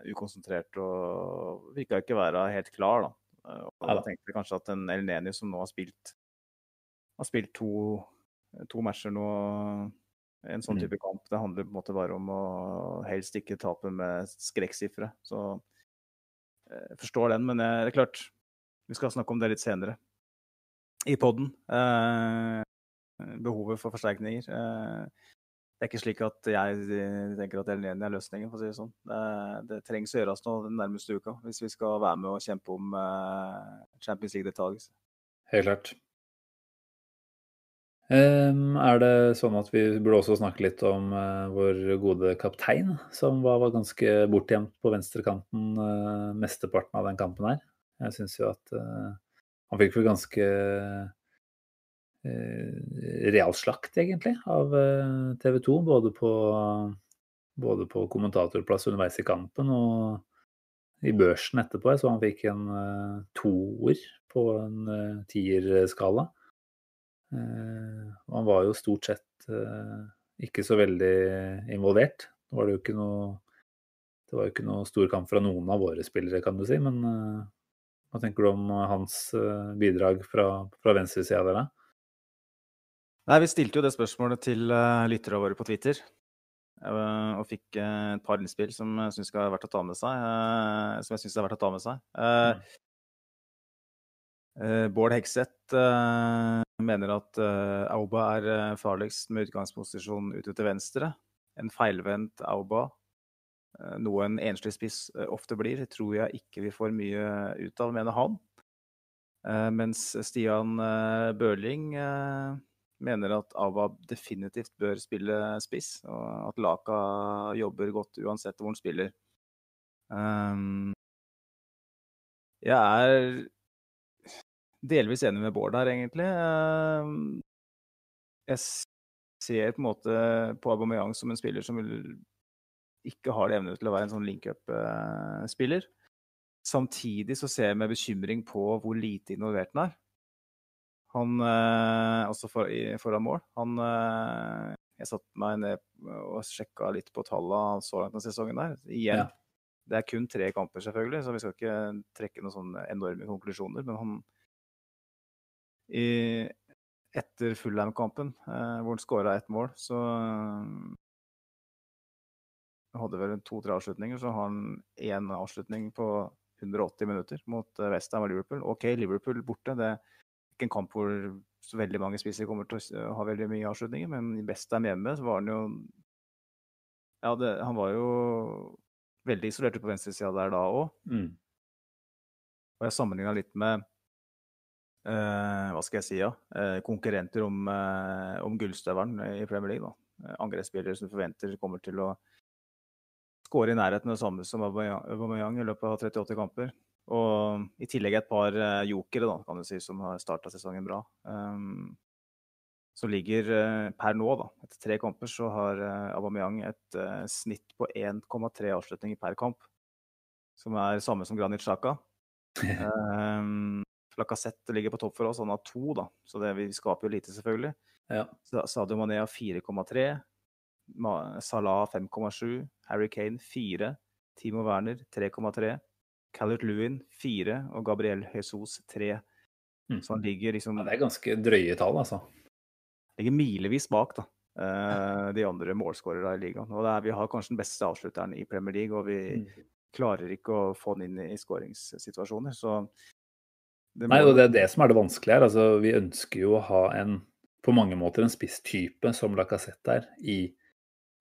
D: ukonsentrert og virka ikke være helt klar, da. Og da tenkte kanskje at en El Neni som nå har spilt har spilt to, to matcher nå en sånn type kamp. Det handler på en måte bare om å helst ikke tape med skrekksifre. Så jeg forstår den, men det er klart Vi skal snakke om det litt senere i poden. Eh, behovet for forsterkninger. Eh, det er ikke slik at jeg tenker at Elneni er løsningen, for å si det sånn. Det, det trengs å gjøres noe den nærmeste uka hvis vi skal være med og kjempe om eh, Champions League-deltakelse.
C: Helt klart. Er det sånn at vi burde også snakke litt om vår gode kaptein, som var, var ganske bortgjemt på venstrekanten mesteparten av den kampen her. Jeg syns jo at han fikk vel ganske realslakt, egentlig, av TV 2. Både på, både på kommentatorplass underveis i kampen og i børsen etterpå. Jeg så han fikk en toer på en tierskala. Eh, han var jo stort sett eh, ikke så veldig involvert. Nå var det jo ikke noe det var jo ikke noe stor kamp fra noen av våre spillere, kan du si. Men hva tenker du om hans bidrag fra, fra venstresida der?
D: Nei, Vi stilte jo det spørsmålet til uh, lyttere våre på Twitter. og fikk et par innspill som jeg syns er verdt å ta med seg. som jeg synes er verdt å ta med seg. Mm. Eh, Bård Hegseth eh, mener at eh, Auba er farligst med utgangsposisjon ute til venstre. En feilvendt Auba, noe en enslig spiss ofte blir, tror jeg ikke vi får mye ut av, mener han. Mens Stian Børling mener at Ava definitivt bør spille spiss, og at Laka jobber godt uansett hvor han spiller. Jeg er delvis enig med Bård her, egentlig. Um, jeg ser på en måte på Aubameyang som en spiller som ikke har det evne til å være en sånn link-up-spiller. Samtidig så ser jeg med bekymring på hvor lite involvert han er. Han eh, Altså for, foran mål. Han eh, Jeg satte meg ned og sjekka litt på tallene så langt denne sesongen der. Igjen. Ja. Det er kun tre kamper, selvfølgelig, så vi skal ikke trekke noen sånne enorme konklusjoner. Men han, i, etter Fullheim-kampen, eh, hvor han skåra ett mål, så hadde vel to-tre avslutninger. Så har han én avslutning på 180 minutter mot Westham og Liverpool. OK, Liverpool borte. Det ikke en kamp hvor så veldig mange spisser kommer til å ha veldig mye avslutninger, men i Westham hjemme så var han jo Ja, det, han var jo veldig isolert på venstresida der da òg. Mm. Og jeg sammenligna litt med eh, hva skal jeg si, ja, eh, konkurrenter om, eh, om gullstøvelen i Premier League. da. Angrepsspillere som forventer kommer til å skåre i nærheten av det samme som Aubameyang i løpet av 38 kamper. Og i tillegg et par uh, jokere da, kan du si, som har starta sesongen bra. Um, så ligger uh, per nå, da, etter tre kamper, så har uh, Aubameyang et uh, snitt på 1,3 avslutninger per kamp. Som er samme som Granit Xhaka. um, [laughs] Lacassette ligger på topp for oss, han har to, da. Så det, vi skaper jo lite, selvfølgelig. Ja. Sadio Mané har 4,3. Salah 5,7. Harry Kane 4. Timo Werner 3,3. Callert Lewin fire Og Gabriel Jesus tre. Mm. Så han ligger liksom
C: ja, Det er ganske drøye tall, altså.
D: Ligger milevis bak, da. Uh, de andre målskårerne i ligaen. Og er, vi har kanskje den beste avslutteren i Premier League, og vi mm. klarer ikke å få den inn i skåringssituasjoner. Så
C: Nei, og det er det som er det vanskelige her. Altså, vi ønsker jo å ha en på mange måter en spisstype som Lacassette er, i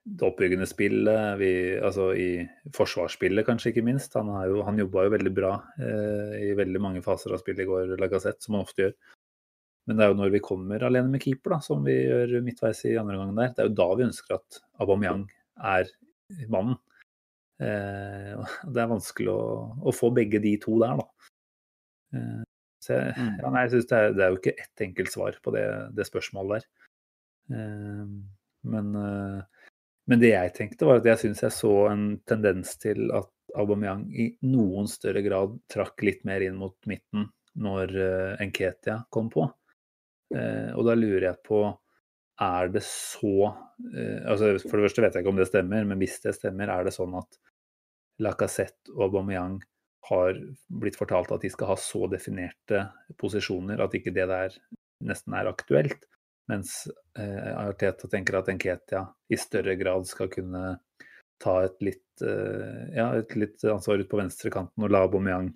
C: det oppbyggende spillet, vi, altså i forsvarsspillet kanskje ikke minst. Han, jo, han jobba jo veldig bra eh, i veldig mange faser av spillet i går, Lagassette, som han ofte gjør. Men det er jo når vi kommer alene med keeper, da, som vi gjør midtveis i andre gangen der, det er jo da vi ønsker at Aubameyang er mannen. Eh, det er vanskelig å, å, få begge de to der, da. Eh, så jeg, mm. ja, nei, jeg synes det er, det, er, jo ikke ett enkelt svar på det, det spørsmålet der. Uh, Men, men det jeg tenkte, var at jeg syns jeg så en tendens til at Aubameyang i noen større grad trakk litt mer inn mot midten når Enketia kom på. Og da lurer jeg på er det så altså For det første vet jeg ikke om det stemmer, men hvis det stemmer, er det sånn at Lacassette og Aubameyang har blitt fortalt at de skal ha så definerte posisjoner at ikke det der nesten er aktuelt. Mens eh, Arteta tenker at Enketia i større grad skal kunne ta et litt, eh, ja, et litt ansvar ut på venstrekanten og la Aubameyang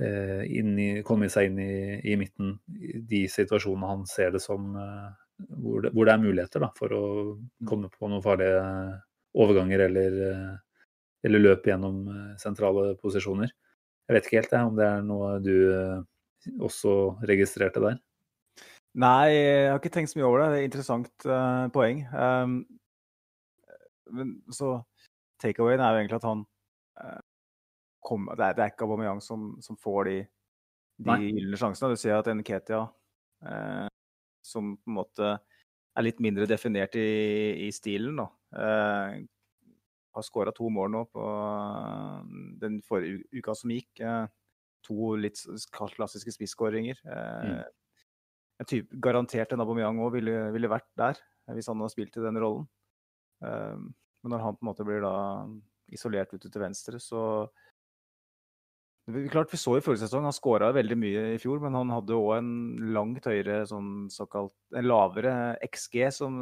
C: eh, komme seg inn i, i, midten i de situasjonene han ser det som eh, hvor, det, hvor, det, er muligheter da, for å komme på noen farlige overganger eller, eh, eller løp gjennom eh, sentrale posisjoner. Jeg vet ikke helt jeg, om det er noe du også registrerte der?
D: Nei, jeg har ikke tenkt så mye over det. Det er et interessant uh, poeng. Um, men så takeawayen er jo egentlig at han uh, kom, det, er, det er ikke Aubameyang som, som får de, de gylne sjansene. Du ser at Nketia, uh, som på en måte er litt mindre definert i, i stilen, da, har skåra to mål nå på eh, den forrige uka som gikk. Eh, to litt klassiske spisskåringer. Mm. Eh, garantert en Aubameyang òg ville, ville, vært der hvis han hadde spilt i den rollen. Men når han på en måte blir da isolert ute til venstre, så Klart Vi så i forrige sesong, han skåra veldig mye i fjor, men han hadde òg en langt høyere sånn såkalt En lavere XG, som,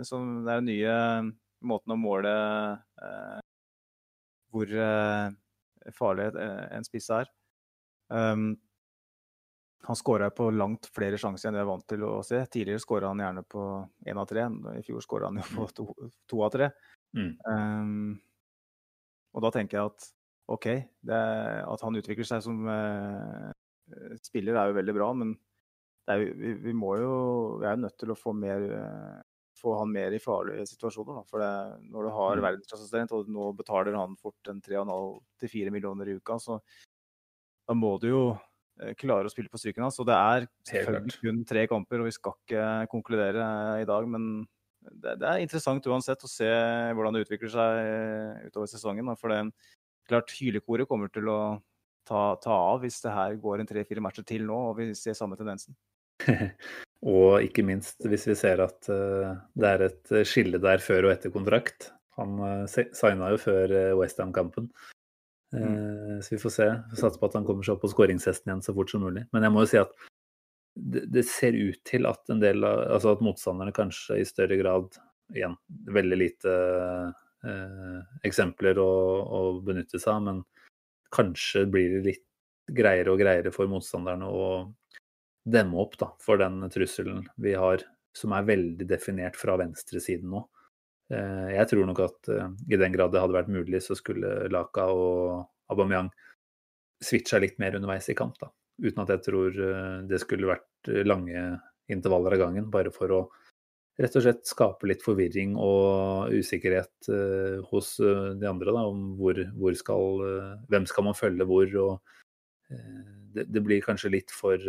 D: som er den nye måten å måle eh, hvor eh, farlig en spiss er. Um, han skåra på langt flere sjanser enn jeg er vant til å se. Tidligere skåra han gjerne på én av tre. I fjor skåra han jo på to, to av tre. Mm. Um, og da tenker jeg at OK, det, at han utvikler seg som uh, spiller er jo veldig bra, men er, vi, vi, må jo Vi er jo nødt til å få mer uh, få han mer i farlige situasjoner. Da. For det, når du har mm. verdensklassetalent, og nå betaler han fort en 3,5-4 millioner i uka, så da må du jo eh, klare å spille på stryken hans. Og det er selvfølgelig kun tre kamper, og vi skal ikke konkludere i dag. Men det, det, er interessant uansett å se hvordan det utvikler seg eh, utover sesongen. For det klart, hylekoret kommer til å ta, ta av hvis det her går en tre-fire matcher til nå, og vi ser samme tendensen. [laughs]
C: Og ikke minst hvis vi ser at det er et skille der før og etter kontrakt. Han signa jo før Westham-kampen. Mm. Så vi får se. Vi satser på at han kommer seg opp på skåringshesten igjen så fort som mulig. Men jeg må jo si at det, det ser ut til at en del av, altså at motstanderne kanskje i større grad Igjen, veldig lite eksempler å, å benytte seg av, men kanskje blir det litt greiere og greiere for motstanderne å demme opp da, for den trusselen vi har, som er veldig definert fra venstresiden nå. Eh, jeg tror nok at eh, i den grad det hadde vært mulig, så skulle Laka og Aubameyang switcha litt mer underveis i kamp. da. Uten at jeg tror eh, det skulle vært lange intervaller av gangen, bare for å rett og slett skape litt forvirring og usikkerhet hos de andre da, om hvor, hvor skal, hvem skal man følge hvor. og det, det blir kanskje litt for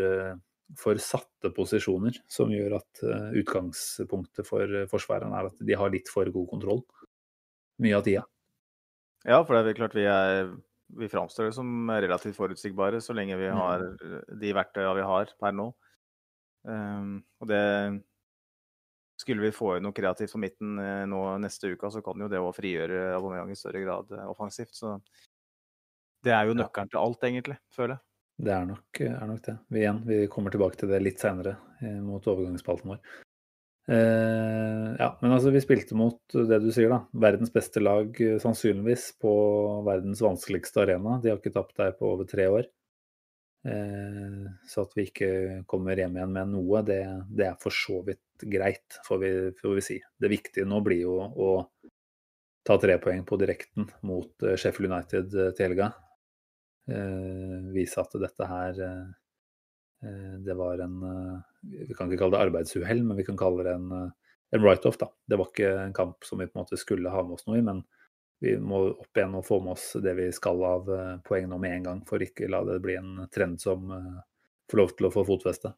C: for satte posisjoner, som gjør at uh, utgangspunktet for forsvareren er at de har litt for god kontroll mye av tida.
D: Ja, for det er klart vi, er, vi framstår som relativt forutsigbare så lenge vi mm. har de verktøyene vi har per nå. Um, og det Skulle vi få inn noe kreativt på midten nå neste uke, så kan jo det å frigjøre Aubameyang i større grad offensivt. Så det er jo nøkkelen til alt, egentlig, føler jeg.
C: Det er nok, er nok det. Vi, igjen, vi kommer tilbake til det litt seinere eh, mot overgangsspalten vår. Eh, ja, men altså, vi spilte mot det du sier, da. Verdens beste lag eh, sannsynligvis på verdens vanskeligste arena. De har ikke tapt der på over tre år. Eh, så at vi ikke kommer hjem igjen med noe, det, det er for så vidt greit, får vi, får vi, si. Det viktige nå blir jo å ta tre poeng på direkten mot eh, Sheffield United til helga. Eh, vise at dette her eh, eh, det var en Vi kan ikke kalle det arbeidsuhell, men vi kan kalle det en, en write-off. da. Det var ikke en kamp som vi på en måte skulle ha med oss noe i, men vi må opp igjen og få med oss det vi skal av poeng nå med en gang, for ikke la det bli en trend som får lov til å få fotfeste.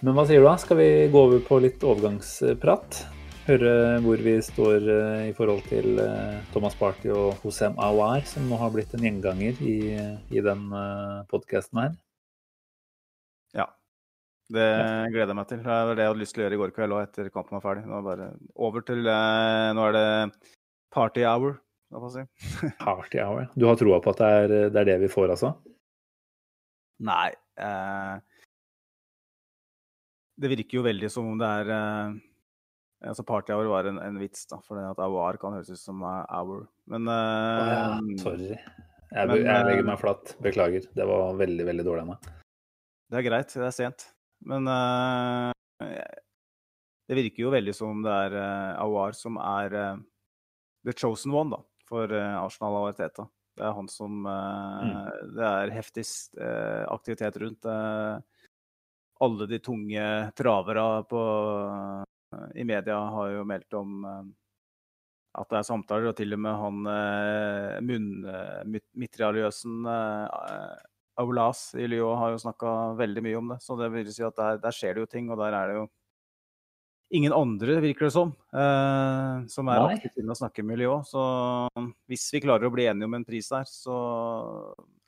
C: Men hva sier du da? Skal vi gå over på litt overgangsprat? Høre hvor vi står eh, i forhold til eh, Thomas Party og Hosem Awar, som nå har blitt en gjenganger i, i den podkasten her.
D: Ja. Det gleder jeg meg til. Det var det jeg hadde lyst til å gjøre i går kveld òg, etter kampen var ferdig. Nå er bare over til Nå er det party hour, la meg si. [laughs]
C: party hour. Du har troa på at det er, det er, det vi får, altså?
D: Nei. Eh, det virker jo veldig som om det er eh, altså Party hour var en, en vits, da, for at hour kan høres ut som hour. Men eh,
C: ja, Sorry. Jeg, men, jeg, legger meg flatt. Beklager. Det var veldig, veldig dårlig av meg.
D: Det er greit, det er sent. Men uh, det virker jo veldig som om det er uh, Awar som er uh, the chosen one da, for uh, Arsenal og Arteta. Det er han som mm. Det er heftig aktivitet rundt. Alle de tunge travere på, i media har jo meldt om at det er samtaler, og til og med han munnmitraljøsen Aulas i Lyon har jo snakka veldig mye om det. Så det vil si at der, der, skjer det jo ting, og der er det jo ingen andre, virker det som, eh, som er aktive til å snakke miljø. Så hvis vi klarer å bli enige om en pris der, så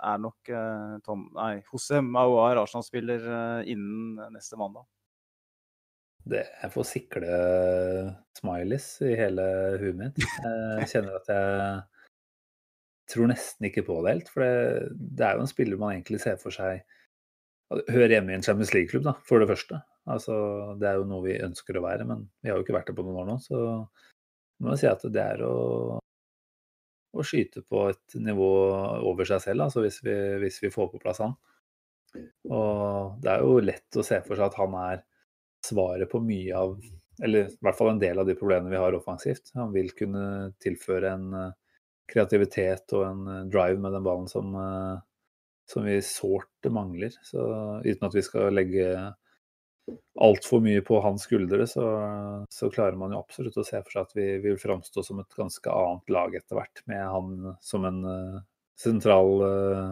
D: er nok eh, Tom, nei, José Mauar Arsenal-spiller eh, innen neste mandag.
C: Det, jeg får sikle smileys i hele huet mitt. Jeg kjenner at jeg tror nesten ikke på det helt. For det, det, er jo en spiller man egentlig ser for seg hører hjemme i en Champions League-klubb, da, for det første. Altså, det er jo noe vi ønsker å være, men vi har jo ikke vært det på noen år nå. Så må jeg si at det er å, å skyte på et nivå over seg selv, altså hvis vi, hvis vi får på plass han. Og det er jo lett å se for seg at han er svaret på mye av Eller i hvert fall en del av de problemene vi har offensivt. Han vil kunne tilføre en kreativitet og en eh, drive med den ballen som, eh, som vi sårt mangler. Så uten at vi skal legge altfor mye på hans skuldre, så, så, klarer man jo absolutt å se for seg at vi vil framstå som et ganske annet lag etter hvert, med han som en uh, sentral uh,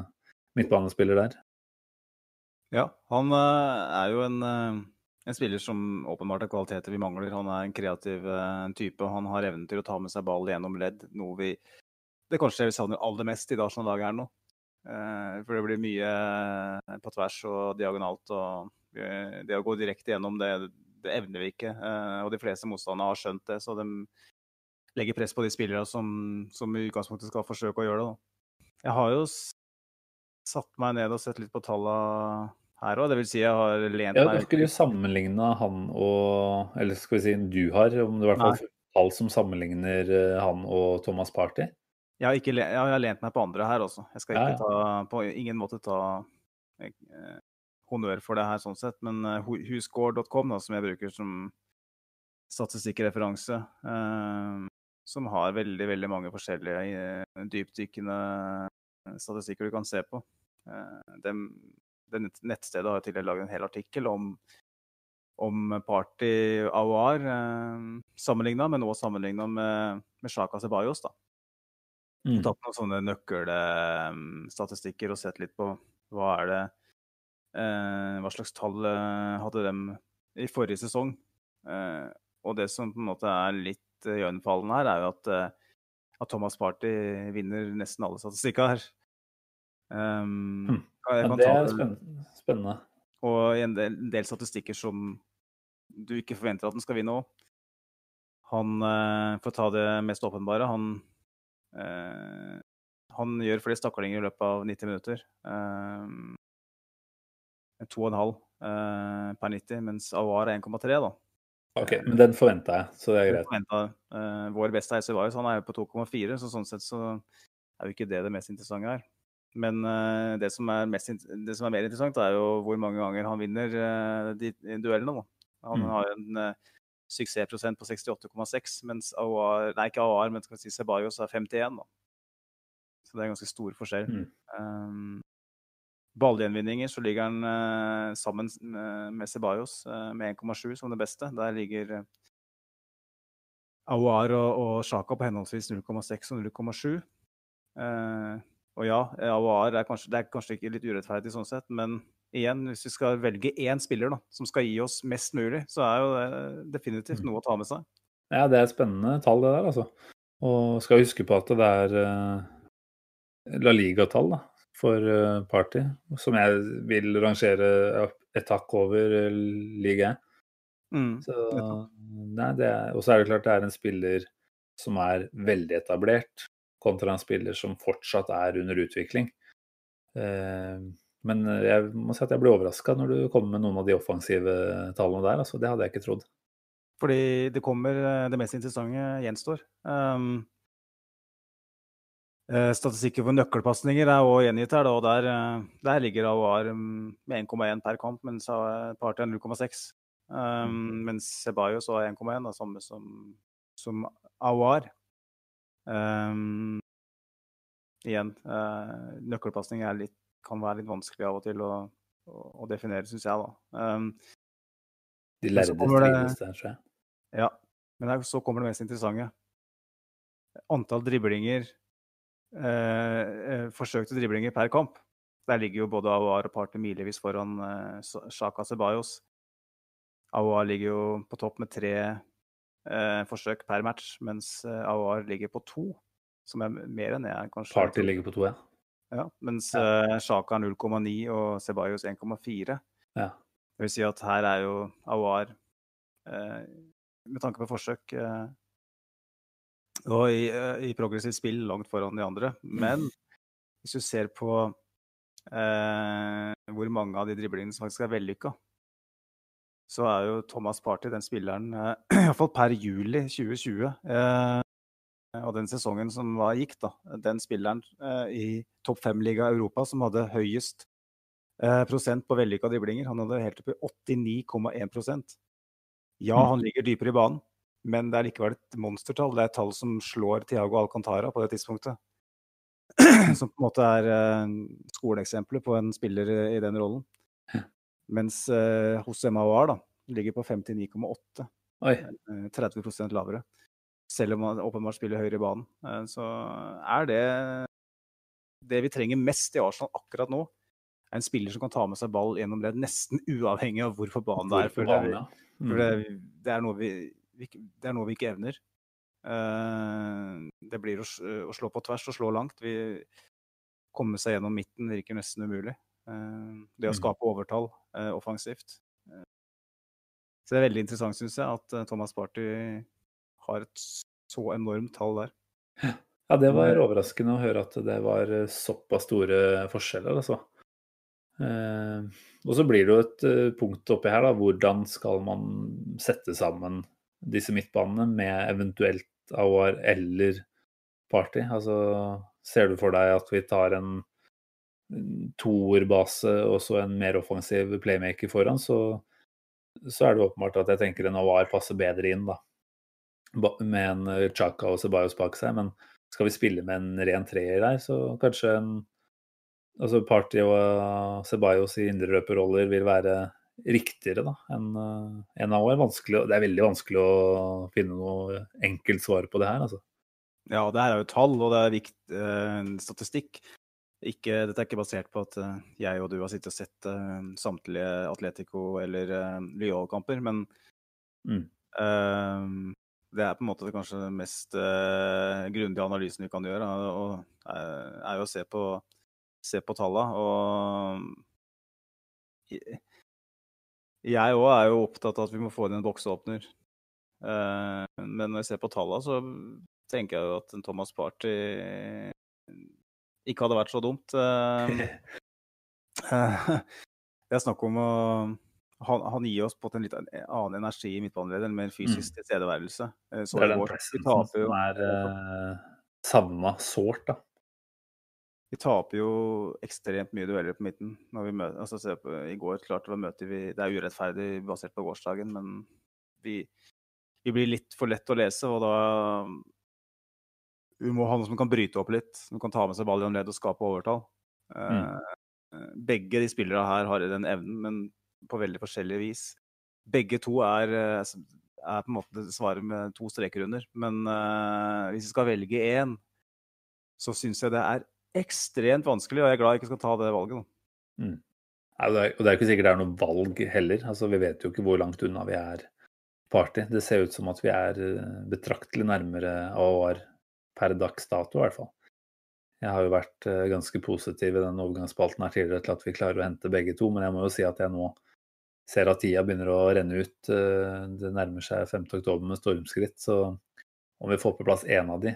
C: midtbanespiller der.
D: Ja, han uh, er jo en, en, spiller som åpenbart har kvaliteter vi mangler. Han er en kreativ type, han har evnen til å ta med seg ball gjennom ledd, noe vi det er kanskje det vi savner aller mest i Arsenal-laget her nå. For det blir mye på tvers og diagonalt. og Det å gå direkte gjennom, det, det evner vi ikke. Eh, og de fleste motstanderne har skjønt det, så de legger press på de spillerne som, som i utgangspunktet skal forsøke å gjøre det. Da. Jeg har jo satt meg ned og sett litt på tallene her òg. Det vil si jeg har lent
C: meg Ja, Du skulle jo sammenligne han og Eller skal vi si du har, om det i hvert fall tall som sammenligner han og Thomas Party?
D: Jeg har, ikke, jeg har lent meg på andre her også. Jeg skal ikke ta, på ingen måte ta eh, honnør for det her sånn sett. Men uh, whoscore.com, som jeg bruker som statistikkreferanse, uh, som har veldig, veldig mange forskjellige uh, dypdykkende statistikker du kan se på. Det, det nettstedet har i tillegg laget en hel artikkel om om Party AOR eh, sammenligna, men også sammenligna med, med Shaka Ceballos. da. Mm. Tatt noen sånne nøkkelstatistikker og sett litt på hva er det eh, Hva slags tall eh, hadde dem i forrige sesong? Eh, og det som på en måte er litt eh, iøynefallende her, er jo at, eh, at, Thomas Party vinner nesten alle statistikker her. Um,
C: ja, det er spennende.
D: Og en del, del, statistikker som du ikke forventer at den skal vinne òg. Han, eh, for å ta det mest åpenbare, han Eh, han gjør flest taklinger i løpet av 90 minutter. Uh, 2,5 uh, per 90, mens Awar er 1,3. da.
C: Ok, men Den forventa jeg, så det er greit.
D: Forventet, uh, vår beste heiser var jo sånn, er jo på 2,4, så sånn sett så er jo ikke det det mest interessante her. Men uh, det, som mest, det, som er mer interessant, er jo hvor mange ganger han vinner uh, de, duellene. Da. Han mm. har en suksessprosent på 68,6, mens AOR, nei, ikke AOR, men skal vi si Sebajos er 51. Da. Så det er ganske stor forskjell. Mm. Um, Ballgjenvinninger så ligger han uh, sammen med Ceballos uh, med 1,7 som det beste. Der ligger Aouar og, Sjaka på henholdsvis 0,6 og 0,7. Uh, og ja, Aouar er kanskje, det er kanskje ikke litt urettferdig sånn sett, men igjen, hvis vi skal velge én spiller da, som skal gi oss mest mulig, så er jo det definitivt noe å ta med seg.
C: Ja, det er et spennende tall, det der, altså. Og skal huske på at det er La Liga-tall da, for uh, Party, som jeg vil rangere et hakk over uh, liga
D: Mm.
C: Så, nei, det er, og så er det klart det er en spiller som er veldig etablert, kontra en spiller som fortsatt er under utvikling. Eh, men jeg må si at jeg ble overraska når du kommer med noen av de offensive tallene der. Altså, det hadde jeg ikke trodd.
D: Fordi det kommer Det mest interessante gjenstår. Um, Statistikken for nøkkelpasninger er også gjengitt her, og der, der ligger Aouar med 1,1 per kamp, mens Party er 0,6. Um, mens Ceballos har 1,1, det samme som, som Aouar. Um, igjen, uh, nøkkelpasning kan være litt vanskelig av og til å, å, å definere, syns jeg. da. Um,
C: De lærde strides der, tror jeg.
D: Ja. Men der, så kommer det mest interessante. Antall driblinger uh, Forsøkte driblinger per kamp. Der ligger jo både Aouar og Party milevis foran eh, Shaka Ceballos. Aouar ligger jo på topp med tre eh, forsøk per match, mens eh, Aouar ligger på to, som er mer enn jeg kanskje
C: Party ligger på to, ja.
D: ja mens. Eh, Shaka er 0,9 og Ceballos 1,4.
C: Ja.
D: Det vil si at her er jo Aouar, eh, med tanke på forsøk eh, og i, eh, i, progressivt spill, langt foran de andre. Men hvis du ser på hvor mange av de driblingene som faktisk er vellykka, så er jo Thomas Party den spilleren, eh, [clears throat] iallfall per juli 2020 eh, og den sesongen som var, gikk, da, den spilleren eh, i topp fem-liga Europa som hadde høyest eh, prosent på vellykka driblinger. Han hadde helt opp i 89,1% Ja, mm. han ligger dypere i banen, men det er likevel et monstertall. Det er et tall som slår Tiago Alcantara på det tidspunktet. [clears throat] Som på en måte er eh, skoleeksempelet på en spiller i den rollen. Mens eh, hos MAOR da, ligger på 59,8. 30 eh, lavere. Selv om man åpenbart spiller høyere i banen. Eh, så er det det vi trenger mest i Arsenal akkurat nå. Er en spiller som kan ta med seg ball gjennom ledd, nesten uavhengig av hvor på banen det er. For, det, for det, mm. det, er vi, det, er noe vi, ikke evner. Uh, det blir å, å, slå på tvers og slå langt. Vi Komme seg gjennom midten virker nesten umulig. Uh, det å mm. skape overtall offensivt. Så det er veldig interessant, syns jeg, at Thomas Party har et så enormt tall der.
C: Ja, det var overraskende å høre at det var eh, såpass store forskjeller, altså. Eh, og så blir det jo et punkt oppi her, da. Hvordan skal man sette sammen disse midtbanene med eventuelt Awar eller Party? Altså, ser du for deg at vi tar en toerbase og så en mer offensiv playmaker foran, så så er det åpenbart at jeg tenker en Awar passer bedre inn, da. Med en eh, Chaka og Ceballos bak seg. Men skal vi spille med en ren treer der, så kanskje en Altså Party og Ceballos i indreløperroller vil være riktigere da, enn eh, en Awar. Vanskelig, det er veldig vanskelig å finne noe enkelt svar på det her, altså.
D: Ja, det her er jo tall, og det er vikt, eh, statistikk. Ikke, dette er ikke basert på at uh, jeg og du har sittet og sett eh, samtlige Atletico- eller eh, Lyon-kamper, men mm. det er på en måte kanskje den mest grundige analysen vi kan gjøre. Og, er jo å se på, se på tallene. Og jeg òg er jo opptatt av at vi må få inn en bokseåpner. men når jeg ser på tallene, så tenker jeg jo at en Thomas Party ikke hadde vært så dumt. Eh, det er snakk om å han, han, gir oss på en litt annen energi i midtbaneleddet, mer fysisk mm. tilstedeværelse.
C: Eh, så det er den pressen som er uh, savna sårt, da.
D: Vi taper jo ekstremt mye dueller på midten. Møter, altså, på, I går klart det, møter vi, det er urettferdig basert på gårsdagen, men vi, vi blir litt for lett å lese. Og da vi må ha noe som kan bryte opp litt, som kan ta med seg ball gjennom ledd og skape overtall. Mm. Uh, begge de spillerne her har den evnen, men på veldig forskjellig vis. Begge to er, eh, er på en måte svaret med to streker under. Men uh, hvis vi skal velge én, så syns jeg det er ekstremt vanskelig, og jeg er glad jeg ikke skal ta det valget.
C: Mm. Og det er- jo ikke sikkert det er noe valg heller. Altså, vi vet jo ikke hvor langt unna vi er party. Det ser ut som at vi er eh, betraktelig nærmere AOR per dags dato, i hvert fall. Jeg har jo vært eh, ganske positiv i den overgangsspalten her tidligere til at vi klarer å hente begge to, men jeg må jo si at jeg nå ser at tida begynner å renne ut. Eh, Det nærmer seg 5. oktober med stormskritt, så om vi får på plass én av de,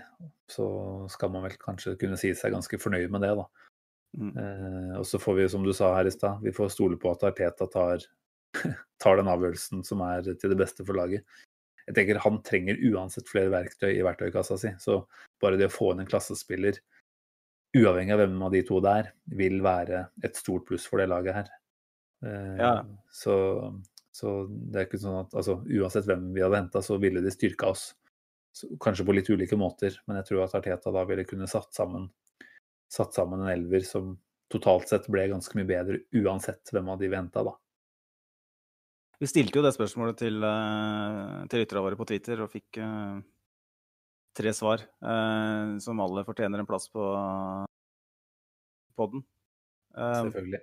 C: så skal man vel kanskje kunne si seg ganske fornøyd med det, da.
D: Mm.
C: Eh, og så får vi, som du sa her i stad, vi får stole på at Arteta tar, [laughs] tar den avgjørelsen som er til det beste for laget. Jeg tenker Han trenger uansett flere verktøy i verktøykassa si. Så bare det å få inn en klassespiller, uavhengig av hvem av de to det er, vil være et stort pluss for det laget her. Eh,
D: Ja.
C: så, så det er ikke sånn at altså, uansett hvem vi hadde henta, så ville de styrka oss. Kanskje på litt ulike måter, men jeg tror at Arteta da ville kunne satt sammen satt sammen en elver som totalt sett ble ganske mye bedre, uansett hvem av de vi henta, da.
D: Vi stilte jo det spørsmålet til, uh, til lytterne våre på Twitter og fikk eh, tre svar eh, som alle fortjener en plass på podden. Uh,
C: Selvfølgelig.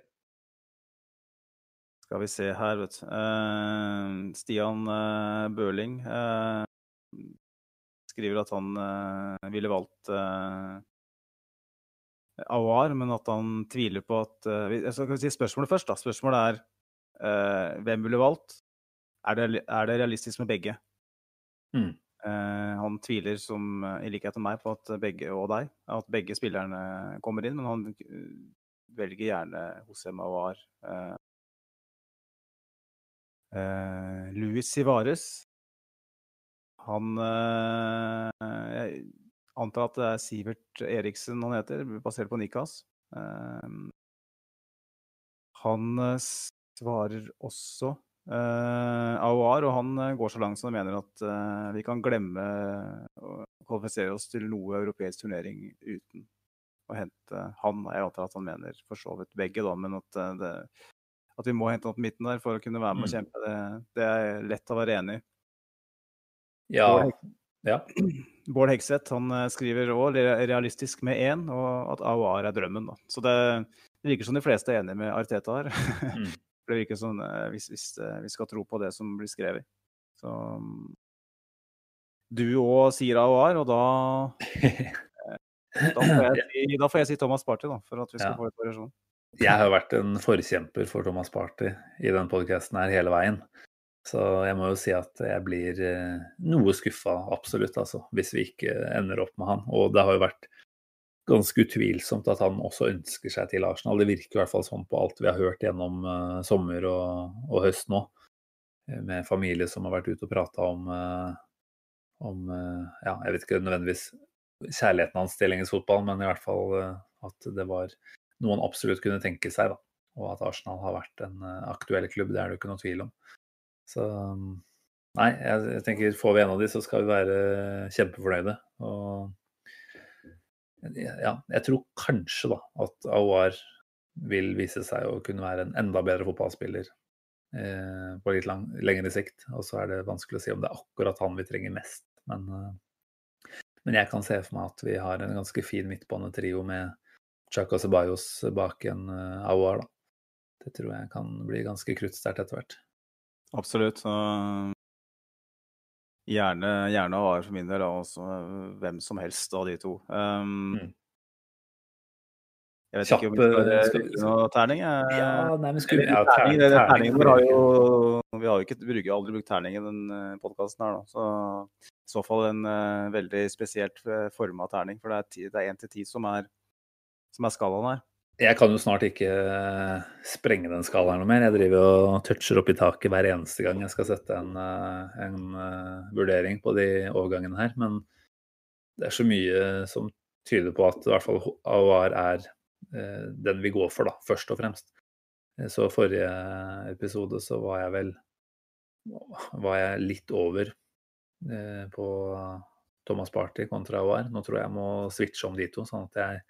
D: skal vi se her, vet du. Eh, Stian eh, Bøhling eh, skriver at han uh, ville valgt uh, Awar, men at han tviler på at eh, vi- Jeg skal si spørsmålet først. da. Spørsmålet er eh, hvem ville valgt? Er det, er det realistisk med begge?
C: Mm.
D: Eh, han tviler, som, eh, i likhet med meg, på at begge og deg, at begge spillerne kommer inn, men han eh, velger gjerne Hosem Awar. Uh, eh, Luis Sivares. Han eh, Jeg antar at det er Sivert Eriksen han heter, basert på Nikas. Eh, han eh, svarer også AOR, og han går så langt som han mener at vi kan glemme å kvalifisere oss til noe europeisk turnering uten å hente han. Jeg antar at han mener for så vidt begge, da, men at, det, at vi må hente han på midten der for å kunne være med og
C: Mm.
D: kjempe, det, det er lett å være enig i.
C: Ja. Ja. [clears throat]
D: Bård Hegseth han eh, skriver òg realistisk med én, og at AOR er drømmen. Da. Så det, det virker som de fleste er enige med Arteta her.
C: Mm. [laughs]
D: det virker som eh, hvis, hvis eh, vi skal tro på det som blir skrevet. Så du òg sier AOR, og da, da, får jeg, [laughs] da får jeg si Thomas Party, da, for at vi skal
C: Ja.
D: få litt variasjon.
C: Jeg har vært en forkjemper for Thomas Party i den podkasten hele veien. Så jeg må jo si at jeg blir eh, noe skuffa, absolutt, altså, hvis vi ikke ender opp med han. Og det har jo vært ganske utvilsomt at han også ønsker seg til Arsenal. Det virker i hvert fall sånn på alt vi har hørt gjennom uh, sommer og, og høst nå. eh, Med familie som har vært ute og prata om, uh, om uh, Ja, jeg vet ikke nødvendigvis kjærligheten hans til engelsk fotball, men i hvert fall at det var noe han absolutt kunne tenke seg. da. Og at Arsenal har vært en aktuell klubb, det er det jo ikke noe tvil om. Så um, nei, jeg, jeg tenker får vi en av de, så skal vi være kjempefornøyde. Og ja, jeg tror kanskje da at Aouar vil vise seg å kunne være en enda bedre fotballspiller eh, på litt lang, lengre sikt. Og så er det vanskelig å si om det er akkurat han vi trenger mest. Men, eh, men jeg kan se for meg at vi har en ganske fin midtbanetrio med Chaka Ceballos bak en eh, Aouar. da. Det tror jeg kan bli ganske kruttsterkt etter hvert.
D: Absolutt. Så gjerne, gjerne Aouar for min del, og også eh, hvem som helst av de to. Um,
C: Mm.
D: Jeg vet
C: Kjapp,
D: ikke om vi skal
C: eh,
D: noe terning.
C: Ja, nei, men skulle ja,
D: terning, det, det,
C: terning-
D: terningen vår har jo Vi har jo ikke, bruker aldri brukt terning i den podkasten her, da. Så i så fall en uh, veldig spesielt forma terning. For det er, én 1 til 10 som er, som er skalaen her.
C: Jeg kan jo snart ikke eh, sprenge den skalaen noe mer. Jeg driver og toucher opp i taket hver eneste gang jeg skal sette en, eh, en eh, vurdering på de overgangene her. Men det er så mye som tyder på at i hvert fall Aouar er den vi går for, da, først og fremst. Så forrige episode så var jeg vel var jeg litt over på Thomas Party kontra Aouar. Nå tror jeg jeg må switche om de to, sånn at jeg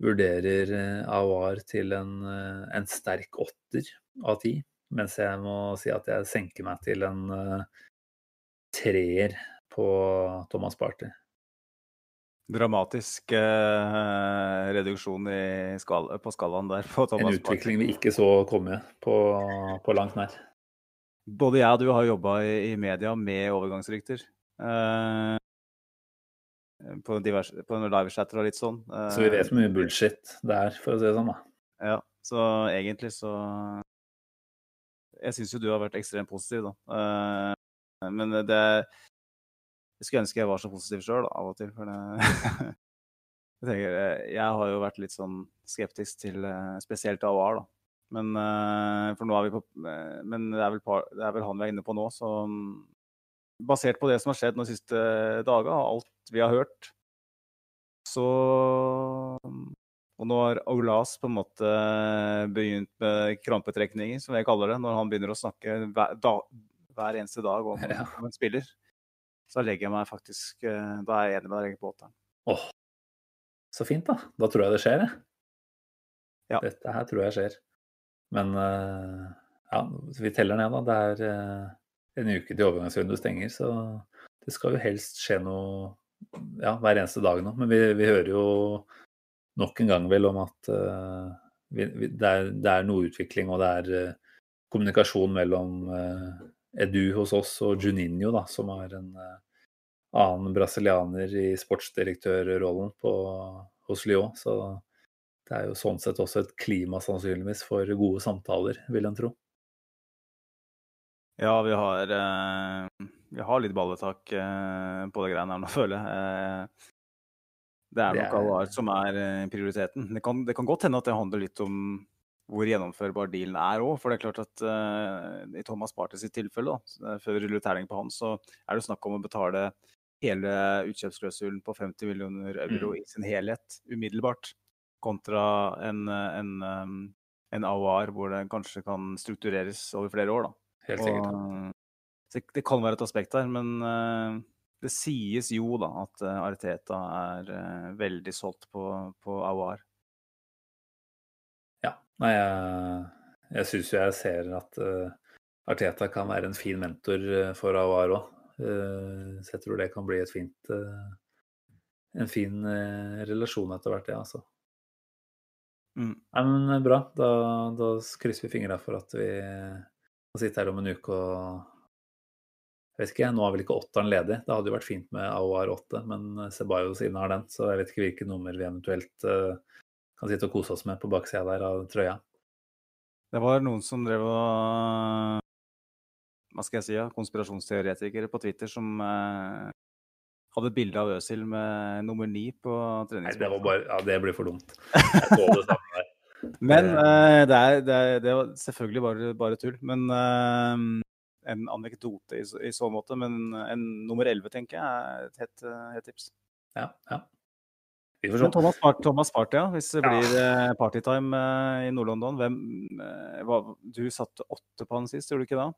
C: vurderer eh, til en, eh, en sterk åtter av ti. Mens jeg må si at jeg senker meg til en eh, treer på Thomas Party.
D: dramatisk eh, reduksjon i skal, på skalaen der. På
C: En
D: utvikling
C: utvikling vi ikke så komme på, på langt nær.
D: Både jeg og du har jobba i, i media med overgangsrykter. Eh, på, diverse, på livechatter og litt sånn.
C: Så vi vet
D: Eh,
C: hvor mye bullshit det er, for å si det sånn. da.
D: Ja, så egentlig så Jeg syns jo du har vært ekstremt positiv, da. Eh, men det Jeg skulle ønske jeg var så positiv sjøl av og til, for det [laughs] jeg, tenker, eh, jeg har jo vært litt sånn skeptisk til eh, spesielt AOR, da. Men eh, for nå er vi på eh, Men det er vel, det er vel han vi er inne på nå, så basert på det som har skjedd de siste dagene, og alt vi har hørt, så Og nå har Olas på en måte begynt med krampetrekninger, som jeg kaller det, når han begynner å snakke hver, da, hver eneste dag om, [laughs]
C: Ja.
D: om en spiller. Så legger jeg meg faktisk eh, Da er jeg enig med deg på åtteren.
C: Åh, så fint, da. Da tror jeg det skjer, jeg.
D: Ja.
C: Dette her tror jeg skjer. Men uh, ja, vi teller ned, da. Det er eh, en uke til overgangsvinduet stenger, så det skal jo helst skje noe ja, hver eneste dag nå. Men vi, vi hører jo nok en gang vel om at uh, vi, vi, det, er, det er noe utvikling, og det er uh, kommunikasjon mellom uh, Edu hos oss og Juninho, da, som er en annen brasilianer i sportsdirektørrollen hos Lyon. Så det er jo sånn sett også et klima sannsynligvis for gode samtaler, vil en tro.
D: Ja, vi har, eh, vi har litt balletak eh, på det greiene her nå, [laughs] føler jeg. Eh, det er nok Alvar som er prioriteten. Det kan, det kan godt hende at det handler litt om hvor gjennomførbar dealen er òg. For det er klart at eh, i Thomas Party sitt tilfelle, da, før vi ruller terning på han, så er det snakk om å betale hele utkjøpsklausulen på 50 millioner euro i sin helhet umiddelbart, kontra en, en, en, en AOR hvor det kanskje kan struktureres over flere år. da.
C: Helt sikkert.
D: Og, så det- kan være et aspekt der, men eh, det sies jo da at eh, Arteta er eh, veldig solgt på, på Awar.
C: Ja. Nei, jeg, jeg syns jo jeg ser at uh, Arteta kan være en fin mentor eh, for Awar òg. så jeg tror det kan bli et fint uh, en fin eh, relasjon etter hvert, ja, altså.
D: Mm.
C: Nei, men eh, bra. Da, da krysser vi fingra for at vi kan sitte her om en uke og jeg vet ikke, Nå er vel ikke åtteren ledig. Det hadde jo vært fint med AOR 8, men Ceballos innehar den, så jeg vet ikke hvilke nummer vi eventuelt eh, kan sitte og kose oss med på baksida der av trøya.
D: Det var noen som drev og Hva skal jeg si? Ja, konspirasjonsteoretikere på Twitter som eh, hadde bilde av Øsil med nummer ni på
C: Nei, det var bare Ja, det blir for dumt. Jeg så det samme.
D: Men uh, det, er, det, er, det var selvfølgelig bare, bare tull. Men uh, en anekdote i, så- i så måte. Men en nummer 11, tenker jeg, er et hett, eh, tips.
C: Ja, ja. Vi får
D: Men
C: se.
D: Thomas, Part- Thomas Party, ja. Hvis det
C: Ja.
D: blir eh, partytime i Nord-London, hvem hva, Du satte åtte på han sist, gjorde du ikke da?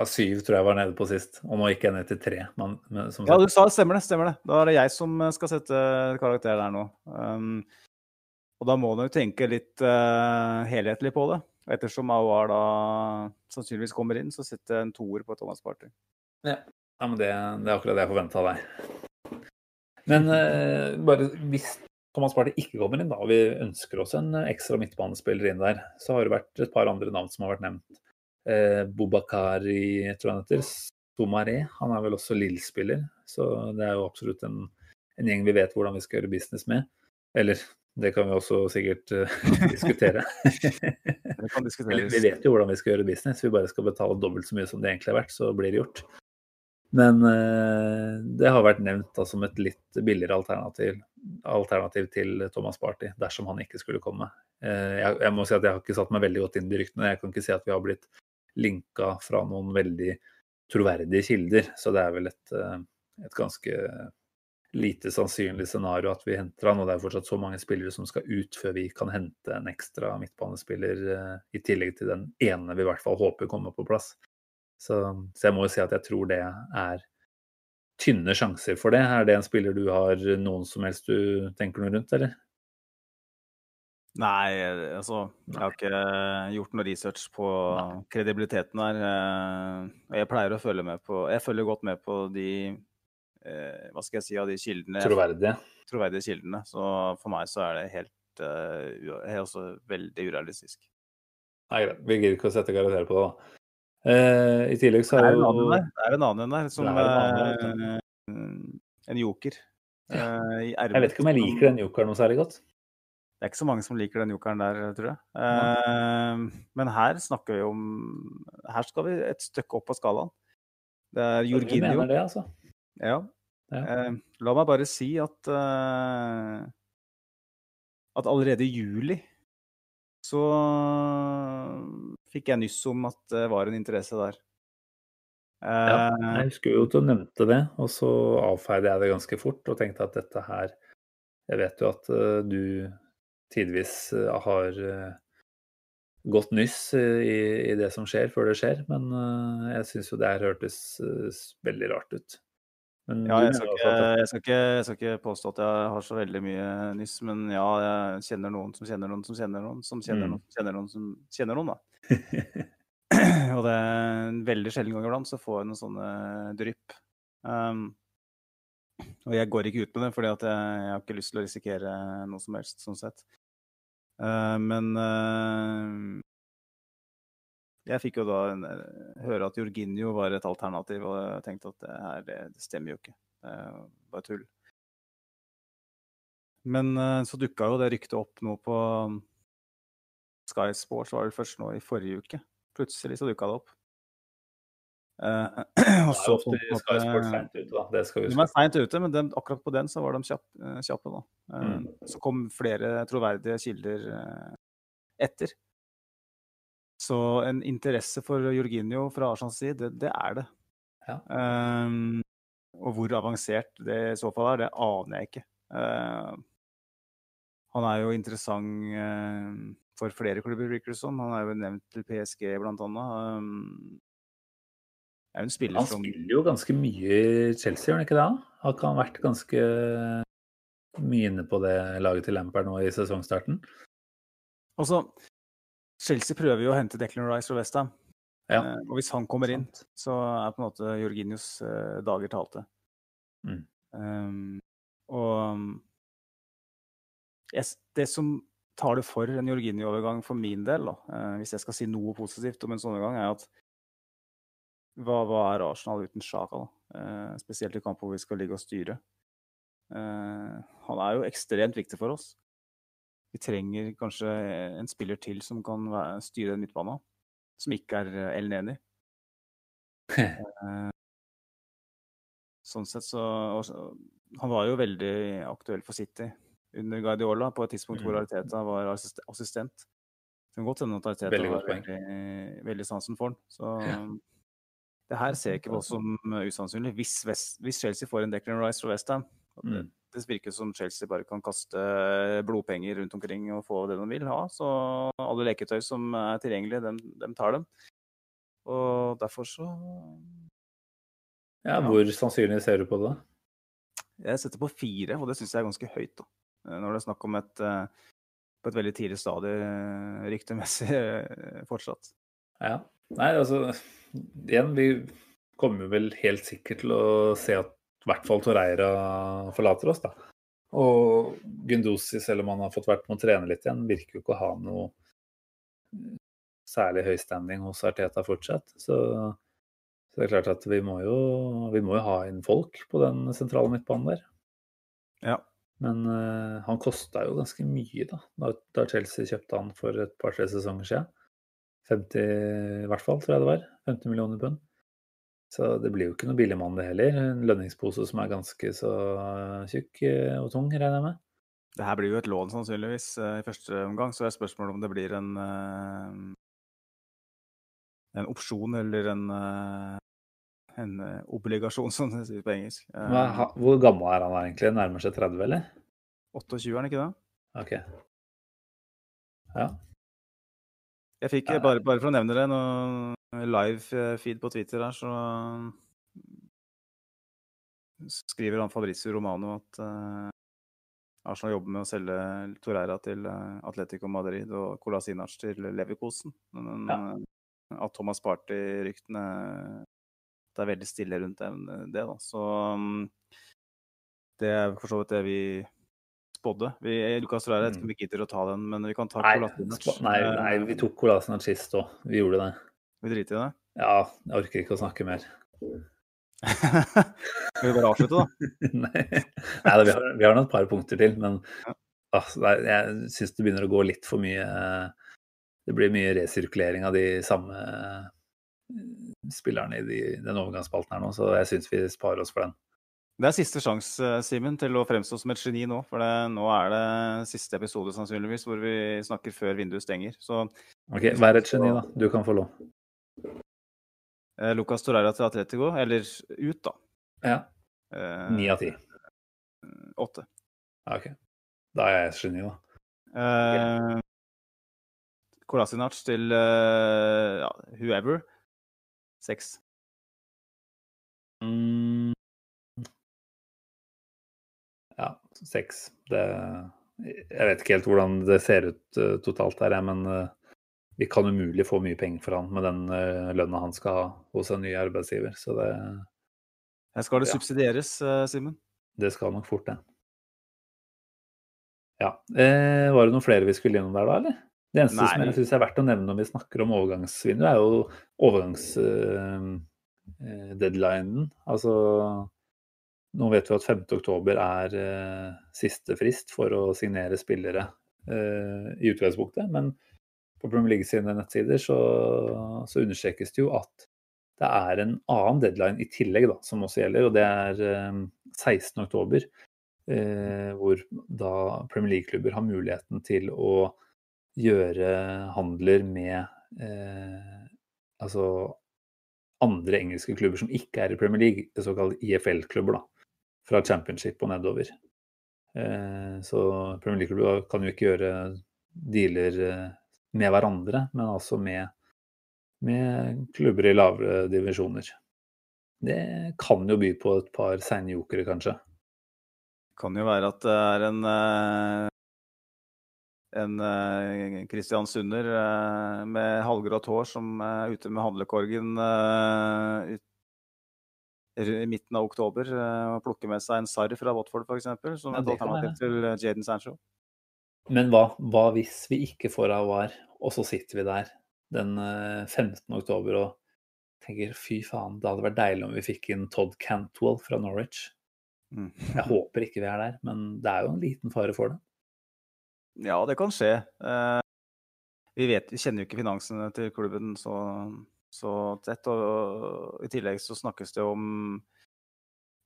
C: Ja, syv tror jeg var nede på sist, og nå gikk jeg ned til tre. Men, men, som
D: Ja, du sa det, stemmer det. stemmer det. Da er det jeg som skal sette karakter der nå. Um, og da må man jo tenke litt uh, helhetlig på det. Og Ettersom AOR da sannsynligvis kommer inn, så setter jeg en toer på Thomas Party.
C: Ja, men det, det er akkurat det jeg forventa av deg. Men uh, bare hvis Thomas Party ikke kommer inn, da, og vi ønsker oss en ekstra midtbanespiller inn der, så har det vært et par andre navn som har vært nevnt. Uh, Bobakari, tror jeg han heter. Soumaré. Han er vel også Lill-spiller, så det er jo absolutt en, en gjeng vi vet hvordan vi skal gjøre business med. Eller det kan vi også sikkert uh, [laughs] diskutere. [laughs] Vi vet jo hvordan vi skal gjøre business, vi bare skal betale dobbelt så mye som det egentlig er verdt, så blir det gjort. Men uh, det har vært nevnt da, som et litt billigere alternativ, alternativ til Thomas Party, dersom han ikke skulle komme. Uh, jeg, jeg må si at jeg har ikke satt meg veldig godt inn i de ryktene. Jeg kan ikke si at vi har blitt linka fra noen veldig troverdige kilder, så det er vel et, et ganske lite sannsynlig scenario at vi henter han, og det er fortsatt så mange spillere som skal ut før vi kan hente en ekstra midtbanespiller, eh, i tillegg til den ene vi i hvert fall håper kommer på plass. Så, så jeg må jo si at jeg tror det er tynne sjanser for det. Er det en spiller du har noen som helst du tenker noe rundt, eller?
D: Nei, altså Jeg har ikke gjort noe research på kredibiliteten her. eh, Jeg pleier å følge med på Jeg følger godt med på de Hva skal jeg si av de kildene
C: Troverdige.
D: troverdige kildene. Så for meg så er det helt uh, også veldig urealistisk.
C: Nei, greit. Vi gidder ikke å sette karakter på det, da. Uh, I tillegg så er jo
D: det er en annen der som
C: en annen
D: eh, En joker. Eh, i
C: Jeg vet ikke om jeg liker den jokeren noe særlig godt.
D: Det er ikke så mange som liker den jokeren der, tror jeg. Eh, men her snakker vi om Her skal vi et stykke opp på skalaen. Det er
C: Jorginho.
D: Jorginho.
C: mener det, altså.
D: Ja.
C: Ja.
D: Eh, la meg bare si at eh, at allerede i juli så fikk jeg nyss om at det var en interesse der.
C: Ja,
D: Eh,
C: jeg husker jo at du nevnte det, og så avfeide jeg det ganske fort og tenkte at dette her Jeg vet jo at uh, du tidvis uh, har uh, gått nyss eh, i, i det som skjer, før det skjer, men uh, jeg syns jo det her hørtes uh, veldig rart ut. Men
D: Ja, jeg skal, ikke, jeg, skal ikke, jeg skal ikke påstå at jeg har så veldig mye nyss, men ja, jeg kjenner noen som kjenner noen som kjenner noen som kjenner
C: Mm.
D: noen som kjenner noen som kjenner noen, da. [laughs] [clears throat] Og det er en veldig sjelden gang iblant så får jeg noen sånne drypp. Um, og jeg går ikke ut med det, fordi at jeg, jeg har ikke lyst til å risikere noe som helst, sånn sett. Uh, men uh, jeg fikk jo da en, høre at Jorginho var et alternativ, og jeg tenkte at det her, det, det stemmer jo ikke. Det er jo bare tull. Men uh, så dukka jo det ryktet opp nå på Sky Sports, var det først nå i forrige uke. Plutselig så dukka det opp. Uh, [clears throat] og
C: Det er
D: så på en måte-
C: seint ute, da. Det skal vi
D: de er seint ute, men den, akkurat på den så var de kjapp, eh, kjappe. da. Uh,
C: Mm.
D: Så kom flere troverdige kilder uh, etter. Så en interesse for Jorginho fra Arsenals side, det, det er det.
C: Ja.
D: Um, og hvor avansert det i så fall er, det aner jeg ikke. Uh, han er jo interessant uh, for flere klubber, virker det som. Han er jo nevnt til PSG, blant annet. Um, en spiller
C: Han
D: som
C: jo ganske mye i Chelsea, gjør han ikke det? Har ikke han vært ganske mye inne på det laget til Lampard nå i sesongstarten?
D: Altså, Chelsea prøver jo å hente Declan Rice fra Westham.
C: Ja.
D: Eh, og hvis han kommer inn, så er på en måte Jorginhos eh, dager talte.
C: Mm.
D: Um, og um, jeg, det som tar det for en Jorginho-overgang for min del, da, eh, hvis jeg skal si noe positivt om en sånn overgang, er at hva, hva er Arsenal uten Sjaka? Eh, spesielt i kamp hvor vi skal ligge og styre. Eh, han er jo ekstremt viktig for oss. Vi trenger kanskje en spiller til som kan styre den midtbanen, som ikke er eh, El Neni. [laughs] Eh, sånn sett så Han var jo veldig aktuell for City under Guardiola, på et tidspunkt hvor Ariteta var assistent. Det kan godt hende at Ariteta
C: Veldig poeng.
D: veldig, veldig sansen for han. Så
C: Ja.
D: det her ser jeg ikke på som usannsynlig. Hvis, West, hvis Chelsea får en Declan Rice fra Westham det,
C: Mm.
D: det virker som Chelsea bare kan kaste blodpenger rundt omkring og få det de vil ha. Så alle leketøy som er tilgjengelige, dem, dem tar dem. Og derfor så
C: Ja,
D: Ja.
C: Hvor sannsynlig ser du på det?
D: Jeg setter på fire, og det syns jeg er ganske høyt. da. Eh, Når det er snakk om et eh, på et veldig tidlig stadium eh, ryktemessig eh, fortsatt.
C: Ja. Nei, altså Igjen, vi kommer vel helt sikkert til å se at i hvert fall Torreira forlater oss, da. Og Gundosi, selv om han har fått vært med å trene litt igjen, virker jo ikke å ha noe særlig høy standing hos Arteta fortsatt. Så, så det er klart at vi må jo, vi må jo ha inn folk på den sentrale midtbanen der.
D: Ja.
C: Men uh, han kosta jo ganske mye da, da, da Chelsea kjøpte han for et par-tre sesonger siden. 50 i hvert fall, tror jeg det var. 50 millioner pund. Så det blir jo ikke noe billig mann det heller. En lønningspose som er ganske så tjukk eh, og tung, regner jeg med.
D: Det her blir jo et lån sannsynligvis eh, i første omgang, så er spørsmålet om det blir en eh, en opsjon eller en eh, en eh, obligasjon, som det sies på engelsk. Eh,
C: Hva, hvor gammel er han egentlig? Nærmer seg 30, eller?
D: 28, er han ikke det?
C: Ok. Ja.
D: Jeg fikk, bare, bare for å nevne det, noe live eh, feed på Twitter her, så skriver han Fabrizio Romano at uh, Arsenal jobber med å selge Torreira til eh, Atletico Madrid og Colasinac til Leverkosen. Men,
C: Ja.
D: At Thomas Party-ryktene det er veldig stille rundt det. det da. Så um, det er for så vidt det vi spådde. Vi, Lukas Torreira, jeg vet ikke om vi gidder å ta den, men vi kan ta
C: Colasinac. Nei, nei, vi tok Colasinac sist òg. Vi gjorde det.
D: Vi driter i det.
C: Ja, jeg orker ikke å snakke mer. [laughs]
D: Skal vi bare avslutte, da? [laughs]
C: Nei, Nei da, vi, har, vi har nå et par punkter til, men altså, jeg syns det begynner å gå litt for mye Det blir mye resirkulering av de samme eh, spillerne i de, den overgangsspalten her nå, så jeg syns vi sparer oss for den.
D: Det er siste sjanse, Simen, til å fremstå som et geni nå. For det, nå er det siste episode sannsynligvis hvor vi snakker før vinduet stenger. Så
C: Ok, Vær et geni, da. Du kan få lov.
D: Eh, Lucas Torreira til Atletico, eller ut, da.
C: Ja.
D: Eh,
C: Ni av ti.
D: Åtte.
C: Ja, ok. Da er jeg et geni, da.
D: Eh, Kolasinac til eh, ja, whoever. Seks.
C: Mm. Ja, seks. Det Jeg vet ikke helt hvordan det ser ut uh, totalt jeg, men eh, vi kan umulig få mye penger for han med den uh, lønna han skal ha hos en ny arbeidsgiver. Så det,
D: Her skal det
C: Ja.
D: subsidieres, eh, Simen.
C: det skal nok fort, det. Ja. Eh, var det noen flere vi skulle innom der, da, eller? Det eneste som jeg syns er verdt å nevne når vi snakker om overgangsvinduet, er jo overgangsdeadlinen. altså nå vet vi at 5. oktober er eh, siste frist for å signere spillere eh, i utgangspunktet, men på Premier League sine nettsider så, så understrekes det jo at det er en annen deadline i tillegg da, som også gjelder, og det er eh, 16. oktober, eh, hvor da Premier League-klubber har muligheten til å gjøre handler med eh, altså andre engelske klubber som ikke er i Premier League, såkalt IFL-klubber, da fra championship og nedover. Eh, så Premier League-klubber kan jo ikke gjøre dealer eh, med hverandre, men altså med, med klubber i lavere divisjoner. Det kan jo by på et par seine jokere, kanskje.
D: Kan jo være at det er en eh, en eh, Sunder eh, med halvgrått hår som er ute med handlekorgen eh, i midten av oktober eh, og plukker med seg en Sarr fra Watford f.eks. som
C: Ja,
D: et
C: det
D: alternativ til Jaden Sancho.
C: Men hva, hva hvis vi ikke får Awar, og så sitter vi der den eh, 15. oktober og tenker fy faen, det hadde vært deilig om vi fikk inn Todd Cantwell fra Norwich.
D: Mm.
C: Jeg håper ikke vi er der, men det er jo en liten fare for det.
D: Ja, det kan skje. Eh, vi, vet, vi kjenner jo ikke finansene til klubben så, så tett. Og i tillegg så snakkes det om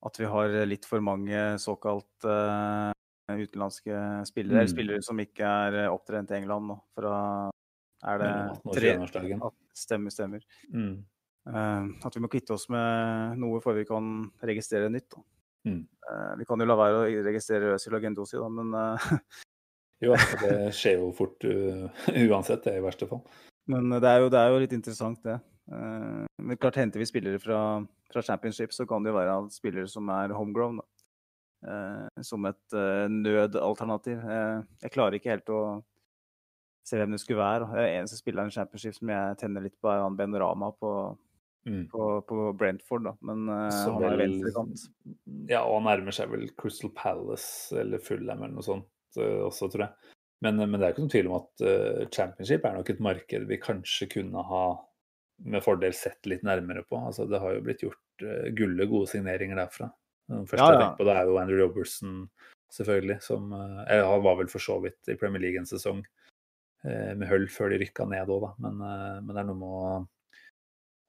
D: at vi har litt for mange såkalt eh, utenlandske spillere.
C: Mm.
D: spillere som ikke er eh, opptrent i England nå. Fra er det
C: Mellom 18 og
D: tre
C: 21-årsdagen.
D: at- Stemmer, stemmer.
C: Mm.
D: Uh, at vi må kvitte oss med noe før vi kan registrere nytt.
C: Mm.
D: Uh, vi kan jo la være å registrere Øzil og Gendosi, da, men uh...
C: Jo, [laughs] det skjer jo fort uansett, det i verste fall.
D: Men det er jo, det er jo litt interessant, det. Eh, men klart Henter vi spillere fra, fra championship, så kan det jo være spillere som er homegrown. Da. Eh, som et eh, nødalternativ. Eh, jeg klarer ikke helt å se hvem det skulle være. Den eneste spilleren i championship som jeg tenner litt på, er han Ben Rama på,
C: Mm.
D: på, på Brentford. Da. Men eh, han er
C: vel-
D: venstrekant.
C: Ja, og han nærmer seg vel Crystal Palace eller Fulham eller noe sånt også, tror jeg. Men, men det er ikke noen tvil om at uh, championship er nok et marked vi kanskje kunne ha med fordel sett litt nærmere på. Altså, det har jo blitt gjort uh, gulle gode signeringer derfra. Den første
D: Ja,
C: jeg
D: ja.
C: tenker på, det er jo Andrew Robertson, selvfølgelig. Som uh, Han var vel for så vidt i Premier League en sesong eh, med Hull før de rykka ned òg, da. Men, eh, men det er noe med å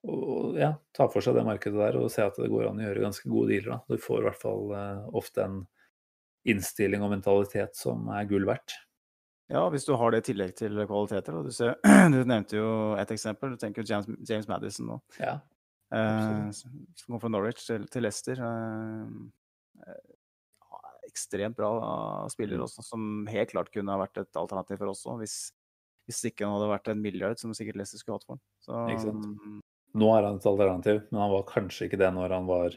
C: og ja, ta for seg det markedet der og se at det går an å gjøre ganske gode dealer. Da. Du får i hvert fall eh, ofte en innstilling og mentalitet som er gull verdt.
D: Ja, hvis du har det i tillegg til kvaliteter. Du, ser, [clears throat] du nevnte jo et eksempel. Du tenker James, James Madison nå.
C: Ja.
D: Eh, som kom fra Norwich til, til Leicester. Eh, eh, ekstremt bra spiller
C: Mm.
D: også, som helt klart kunne ha vært et alternativ for oss òg, hvis, hvis ikke han hadde vært en milliard, som sikkert Leicester skulle hatt for ham. Så,
C: Nå er han et alternativ, men han var kanskje ikke det når han var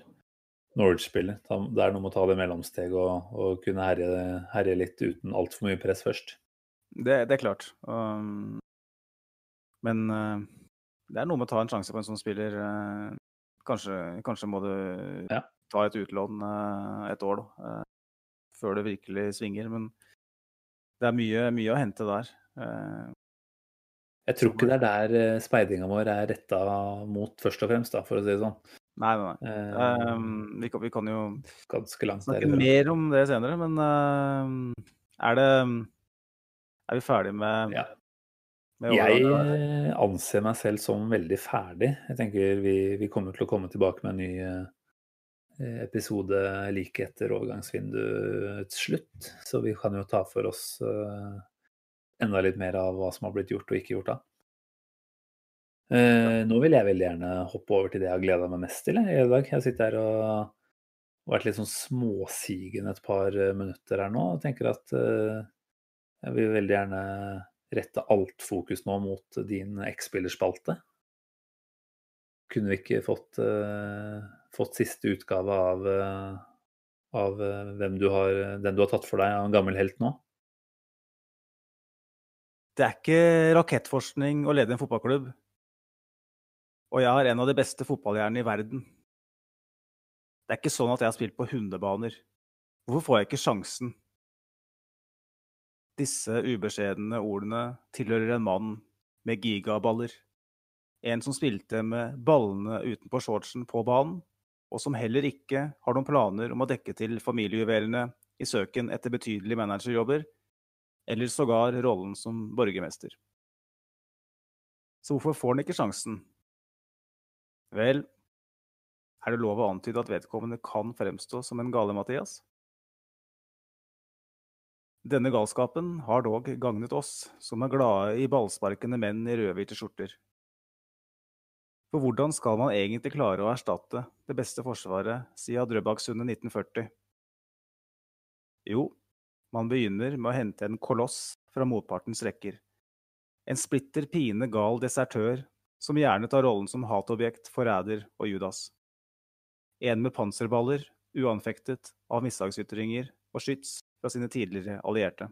C: Norwich-spiller. Det er noe med å ta det mellomsteget og, og kunne herje, herje litt uten altfor mye press først.
D: det, det er klart. Um, men det er noe med å ta en sjanse på en sånn spiller. eh, Kanskje, kanskje må du
C: Ja.
D: ta et utlån eh, et år, da. eh, Før det virkelig svinger. Men det er mye, mye å hente der.
C: Jeg tror ikke det er der speidinga vår er retta mot, først og fremst, da, for å si det sånn.
D: Nei, nei. nei.
C: Eh,
D: vi, kan, vi kan jo
C: ganske langt
D: snakke
C: derifra.
D: mer om det senere, men uh, er det Er vi ferdig med,
C: Ja. Jeg eh, anser meg selv som veldig ferdig. Jeg tenker vi, vi kommer til å komme tilbake med en ny eh, episode like etter overgangsvinduets slutt. Så vi kan jo ta for oss eh, enda litt mer av hva som har blitt gjort og ikke gjort da. Eh, nå vil jeg veldig gjerne hoppe over til det jeg har gleda meg mest til i dag. Jeg sitter her og vært litt sånn småsigen et par eh, minutter her nå og tenker at eh, jeg vil veldig gjerne rette alt fokus nå mot din X-spillerspalte. Kunne vi ikke fått, uh, fått siste utgave av, uh, av eh, du har, den du har tatt for deg av en gammel helt nå?
D: Det er ikke rakettforskning å lede en fotballklubb. Og jeg har en av de beste fotballhjernene i verden. Det er ikke sånn at jeg har spilt på hundebaner. Hvorfor får jeg ikke sjansen? Disse ubeskjedne ordene tilhører en mann med gigaballer. En som spilte med ballene utenpå shortsen på banen, og som heller ikke har noen planer om å dekke til familiejuvelene i søken etter betydelige managerjobber, eller sågar rollen som borgermester. Så hvorfor får han ikke sjansen? Vel, er det lov å antyde at vedkommende kan fremstå som en gale-Mathias? Denne galskapen har dog gagnet oss, som er glade i ballsparkende menn i rødhvite skjorter. For hvordan skal man egentlig klare å erstatte det beste forsvaret siden Drøbaksundet 1940? Jo, man begynner med å hente en koloss fra motpartens rekker. En splitter pine gal desertør som gjerne tar rollen som hatobjekt, forræder og Judas. En med panserballer, uanfektet av mishagsytringer og skyts fra sine tidligere allierte.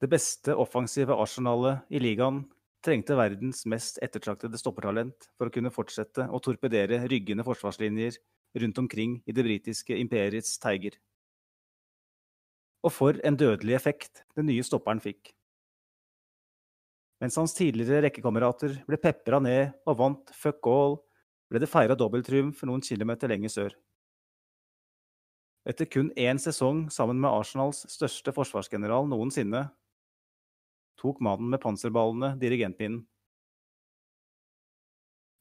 D: Det beste offensive arsenalet i ligaen trengte verdens mest ettertraktede stoppertalent for å kunne fortsette å torpedere ryggende forsvarslinjer rundt omkring i det britiske imperiets teiger. Og for en dødelig effekt den nye stopperen fikk. Mens hans tidligere rekkekamerater ble pepra ned og vant fuck all, ble det feira dobbelttriumf noen kilometer lenger sør. Etter kun én sesong sammen med Arsenals største forsvarsgeneral noensinne, tok mannen med panserballene dirigentpinnen.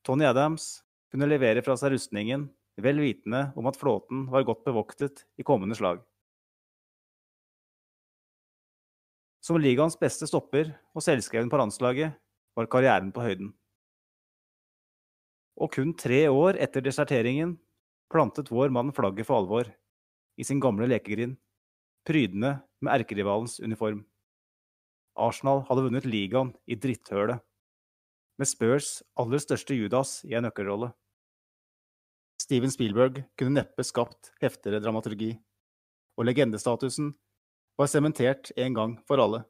D: Tony Adams kunne levere fra seg rustningen, vel vitende om at flåten var godt bevoktet i kommende slag. Som ligaens beste stopper og selvskreven på landslaget var karrieren på høyden. Og kun tre år etter deserteringen plantet vår mann flagget for alvor, i sin gamle lekegrind, prydende med erkerivalens uniform. Arsenal hadde vunnet ligaen i dritthølet, med Spurs aller største Judas i en nøkkelrolle. Steven Spielberg kunne neppe skapt heftigere dramaturgi, og legendestatusen var sementert en gang for alle.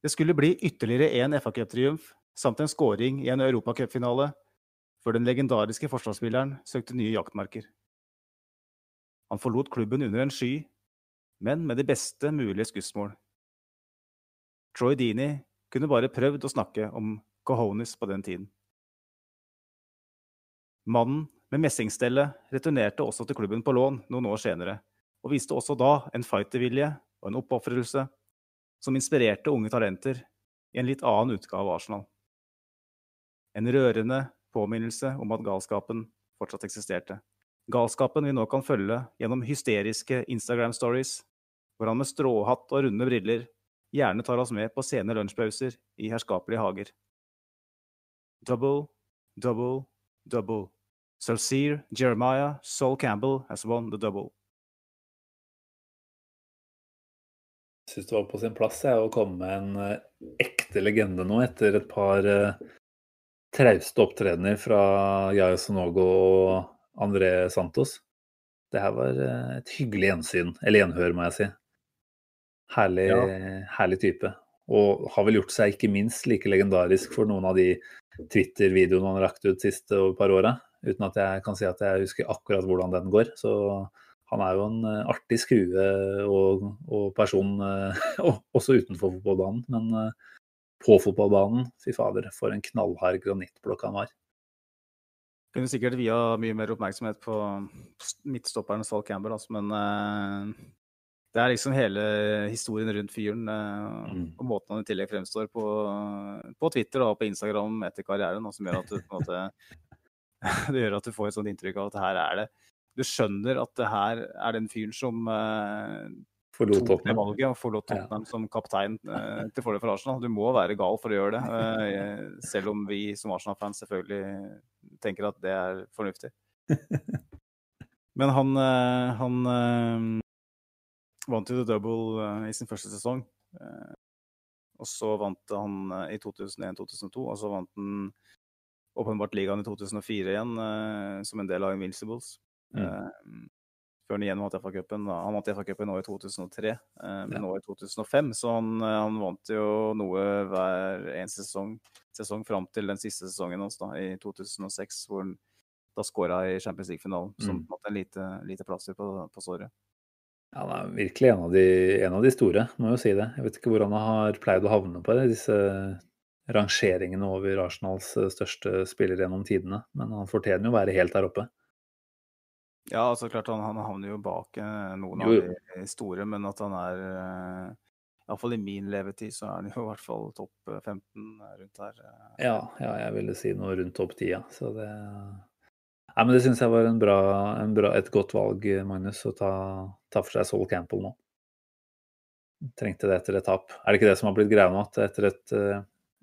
D: Det skulle bli ytterligere én FA-cuptriumf samt en scoring i en europacupfinale før den legendariske forsvarsspilleren søkte nye jaktmarker. Han forlot klubben under en sky, men med de beste mulige skussmål. Troy Deeney kunne bare prøvd å snakke om cojones på den tiden. Mannen med messingstellet returnerte også til klubben på lån noen år senere, og viste også da en fightervilje og en oppofrelse som inspirerte unge talenter i en litt annen utgave av Arsenal. En rørende påminnelse om at galskapen fortsatt eksisterte. Galskapen vi nå kan følge gjennom hysteriske Instagram-stories, hvor han med stråhatt og runde briller gjerne tar oss med på sene lunsjpauser i herskapelige hager. Double, double, double. Salseer Jeremiah Sol Campbell has won the double.
C: Jeg syns det var på sin plass jeg, å komme med en eh, ekte legende nå, etter et par uh, trauste opptredener fra Yayo Sonogo og André Santos. Det her var eh, et hyggelig gjensyn, eller gjenhør, må jeg si. Herlig, herlig type. Og har vel gjort seg ikke minst like legendarisk for noen av de Twitter-videoene han har lagt ut siste par åra. Uten at jeg kan si at jeg husker akkurat hvordan den går. Så han er jo en eh, artig skrue og, og person eh, [laughs] også utenfor fotballbanen. Men på fotballbanen, fy fader, for en knallhard granittblokk han var.
D: Kunne sikkert via mye mer oppmerksomhet på midtstopperen Sval Campbell, altså, men uh, det er liksom hele historien rundt fyren. Uh, mm. Og måten han i tillegg fremstår på, på Twitter og på Instagram etter karrieren, som gjør at du, måte, [laughs] det gjør at du får et sånt inntrykk av at her er det Du skjønner at det her er den fyren som uh,
C: forlot Tottenham.
D: valget og forlot Tottenham ja. som kaptein uh, til fordel for Arsenal. Du må være gal for å gjøre det, uh, selv om vi som Arsenal-fans selvfølgelig tenker at det er fornuftig. [laughs] Men han, uh, han vant jo The Double i sin første sesong. og så vant han i 2001-2002, og så vant han åpenbart ligaen i 2004 igjen som en del av Invincibles. Mm før han igjen vant FA-cupen. Han vant FA-cupen nå i 2003, eh, men nå i 2005. Så han, eh, han, vant jo noe hver en sesong, sesong fram til den siste sesongen hans da, i 2006, hvor han da skåra i Champions League-finalen. Som mm. en lite, lite plaster på, på såret.
C: Ja, han er virkelig en av, de, en av, de, store, må jo si det. Jeg vet ikke hvor han har pleid å havne på det, disse rangeringene over Arsenals eh, største spiller gjennom tidene. Men han fortjener jo å være helt der oppe.
D: Ja, altså klart han, han havner jo bak eh, noen jo. av de store, men at han er eh, Iallfall i min levetid så er han jo i hvert fall topp 15 eh, rundt her.
C: Ja, ja, jeg ville si noe rundt topp 10, ja. Så det Nei, men det syns jeg var en bra, en bra, et godt valg, Magnus, å ta, ta for seg Sol Campbell nå. Trengte det etter et tap. Er det ikke det som har blitt greia nå, at etter et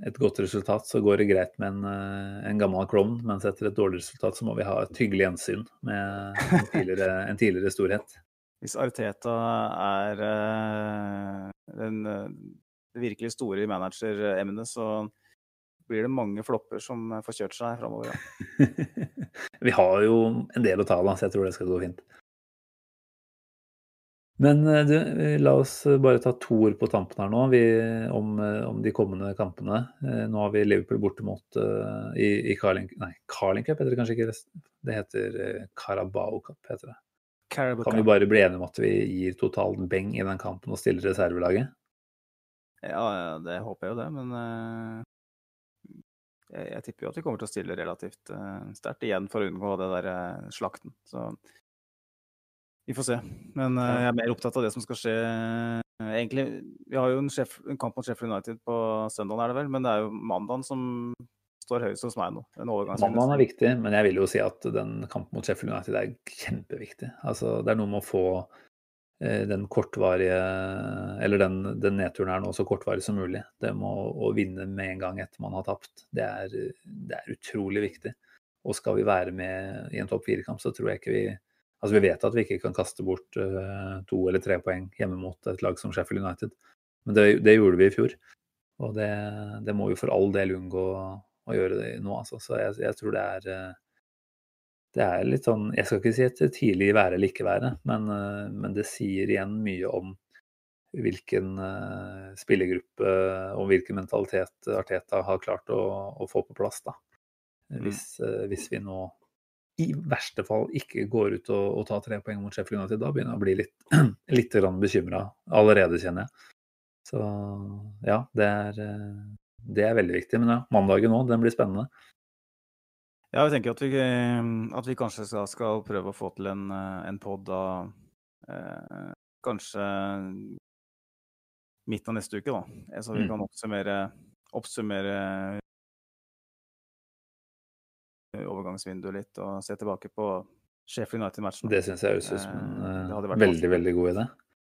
C: et godt resultat, så går det greit med en, eh, en gammel klovn. Mens etter et dårlig resultat, så må vi ha et hyggelig gjensyn med en tidligere, en tidligere storhet.
D: Hvis Arteta er uh, den, eh, virkelig store i manageremnet, så blir det mange flopper som får kjørt seg framover. Ja. [laughs]
C: vi har jo en del å ta av, så jeg tror det skal gå fint. Men eh, du, la oss bare ta to ord på tampen her nå vi, om, eh, om, de kommende kampene. Eh, nå har vi Liverpool borte mot uh, i, i Carling, nei, Carling Cup heter det kanskje ikke. Det heter Carabao Cup. heter det. Carabao kan vi bare bli enige om at vi gir total beng i den kampen og stiller reservelaget?
D: Ja, det håper jeg jo det, men uh, jeg, jeg, tipper jo at vi kommer til å stille relativt uh, sterkt igjen for å unngå det der slakten. Så vi får se. Men uh, jeg er mer opptatt av det som skal skje. Egentlig, Vi har jo en, sjef, en kamp mot Sheffield United på søndag, er det vel, men det er jo mandagen som står høyest hos meg nå.
C: Mandagen er viktig, men jeg vil jo si at den kampen mot Sheffield United er kjempeviktig. Altså, det er noe med å få uh, den kortvarige Eller den, den, nedturen her nå så kortvarig som mulig. Det med å, vinne med en gang etter man har tapt, det er, det er utrolig viktig. Og skal vi være med i en topp fire-kamp, så tror jeg ikke vi Altså Vi vet at vi ikke kan kaste bort uh, to eller tre poeng hjemme mot et lag som Sheffield United, men det, det gjorde vi i fjor. Og det, det, må vi for all del unngå å gjøre det nå, altså. Så jeg, jeg tror det er uh, det er litt sånn Jeg skal ikke si et tidlig være eller ikke være, men, uh, men det sier igjen mye om hvilken spillergruppe og hvilken mentalitet Arteta har klart å, å få på plass. da. Mm. Hvis, hvis vi nå i verste fall ikke går ut og, og tar tre poeng mot Sheffield United, da begynner jeg å bli litt, [clears throat] litt bekymra allerede, kjenner jeg. Så ja, det er, det er veldig viktig. Men ja, mandagen òg, den blir spennende.
D: Ja, jeg tenker at vi, at vi kanskje skal, skal, prøve å få til en, en pod da eh, Kanskje midten av neste uke, da. Så vi mm. kan oppsummere, oppsummere overgangsvinduet litt og se tilbake på Sheffield United-matchen.
C: Det syns jeg høres ut som en veldig, veldig, veldig god idé.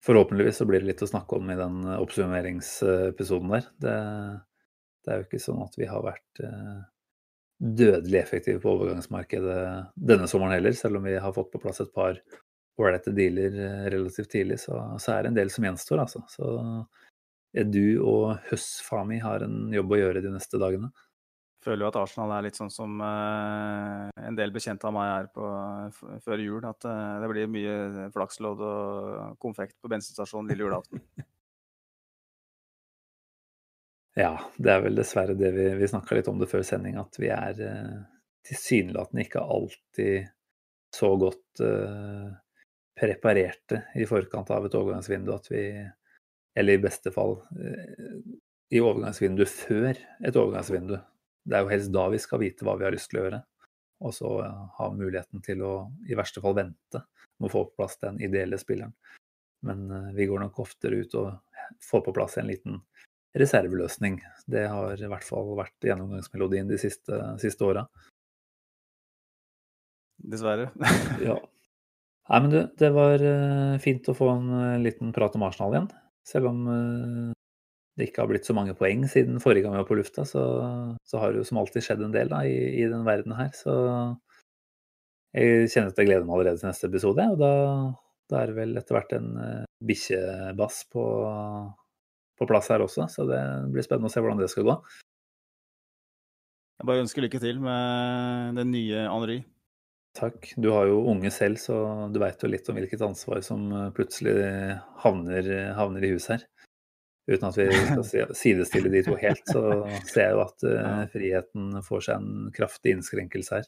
C: Forhåpentligvis så blir det litt å snakke om i den eh, oppsummeringsepisoden der. Det, det, er jo ikke sånn at vi har vært dødelig effektive på overgangsmarkedet denne sommeren heller, selv om vi har fått på plass et par ålreite dealer relativt tidlig, så, så, er det en del som gjenstår, altså. Så du og Høss Fami har en jobb å gjøre de neste dagene
D: føler jo at Arsenal er litt sånn som uh, en del bekjente av meg er på, før jul. At uh, det blir mye flakslodd og konfekt på bensinstasjonen lille julaften. [laughs]
C: Ja, det er vel dessverre det vi, vi snakka litt om det før sending, at vi er eh, tilsynelatende ikke alltid så godt uh, preparerte i forkant av et overgangsvindu at vi Eller i beste fall uh, i overgangsvinduet før et overgangsvindu. Det er jo helst da vi skal vite hva vi har lyst til å gjøre. Og så ha muligheten til å i verste fall vente med å få på plass den ideelle spilleren. Men eh, vi går nok oftere ut og får på plass en liten reserveløsning. Det har i hvert fall vært gjennomgangsmelodien de siste, siste åra.
D: Dessverre. [laughs] [laughs]
C: Ja. Nei, men du, det var eh, fint å få en eh, liten prat om Arsenal igjen. Selv om det ikke har blitt så mange poeng siden forrige gang vi var på lufta, så, så har det jo som alltid skjedd en del da, i, i den verden her. Så jeg kjenner at jeg gleder meg allerede til neste episode. Og da, da er det vel etter hvert en uh, bikkjebass på, på plass her også, så det blir spennende å se hvordan det skal gå.
D: Jeg bare ønsker lykke til med den nye Henri.
C: Takk. Du har jo unge selv, så du veit jo litt om hvilket ansvar som eh, plutselig havner, havner i huset her. Uten at vi skal [laughs] sidestille de to helt, så [laughs] ser jeg jo at uh, friheten får seg en kraftig innskrenkelse her.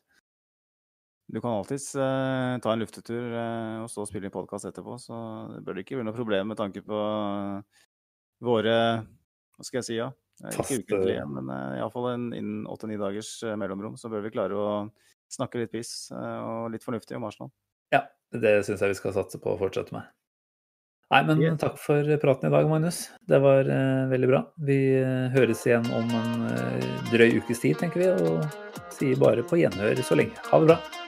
D: Du kan alltids uh, ta en luftetur uh, og og spille i podkast etterpå, så det bør ikke bli noe problem med tanke på våre Hva skal jeg si, ja? Ikke ukentlige, men uh, iallfall innen åtte-ni dagers mellomrom, så bør vi klare å snakke litt piss og litt fornuftig om Arsenal.
C: Ja, det syns jeg vi skal satse på å fortsette med. Nei, men takk for praten i dag, Magnus. Det var uh, veldig bra. Vi uh, høres igjen om en uh, drøy ukes tid, tenker vi, og sier bare på gjenhør så lenge. Ha det bra.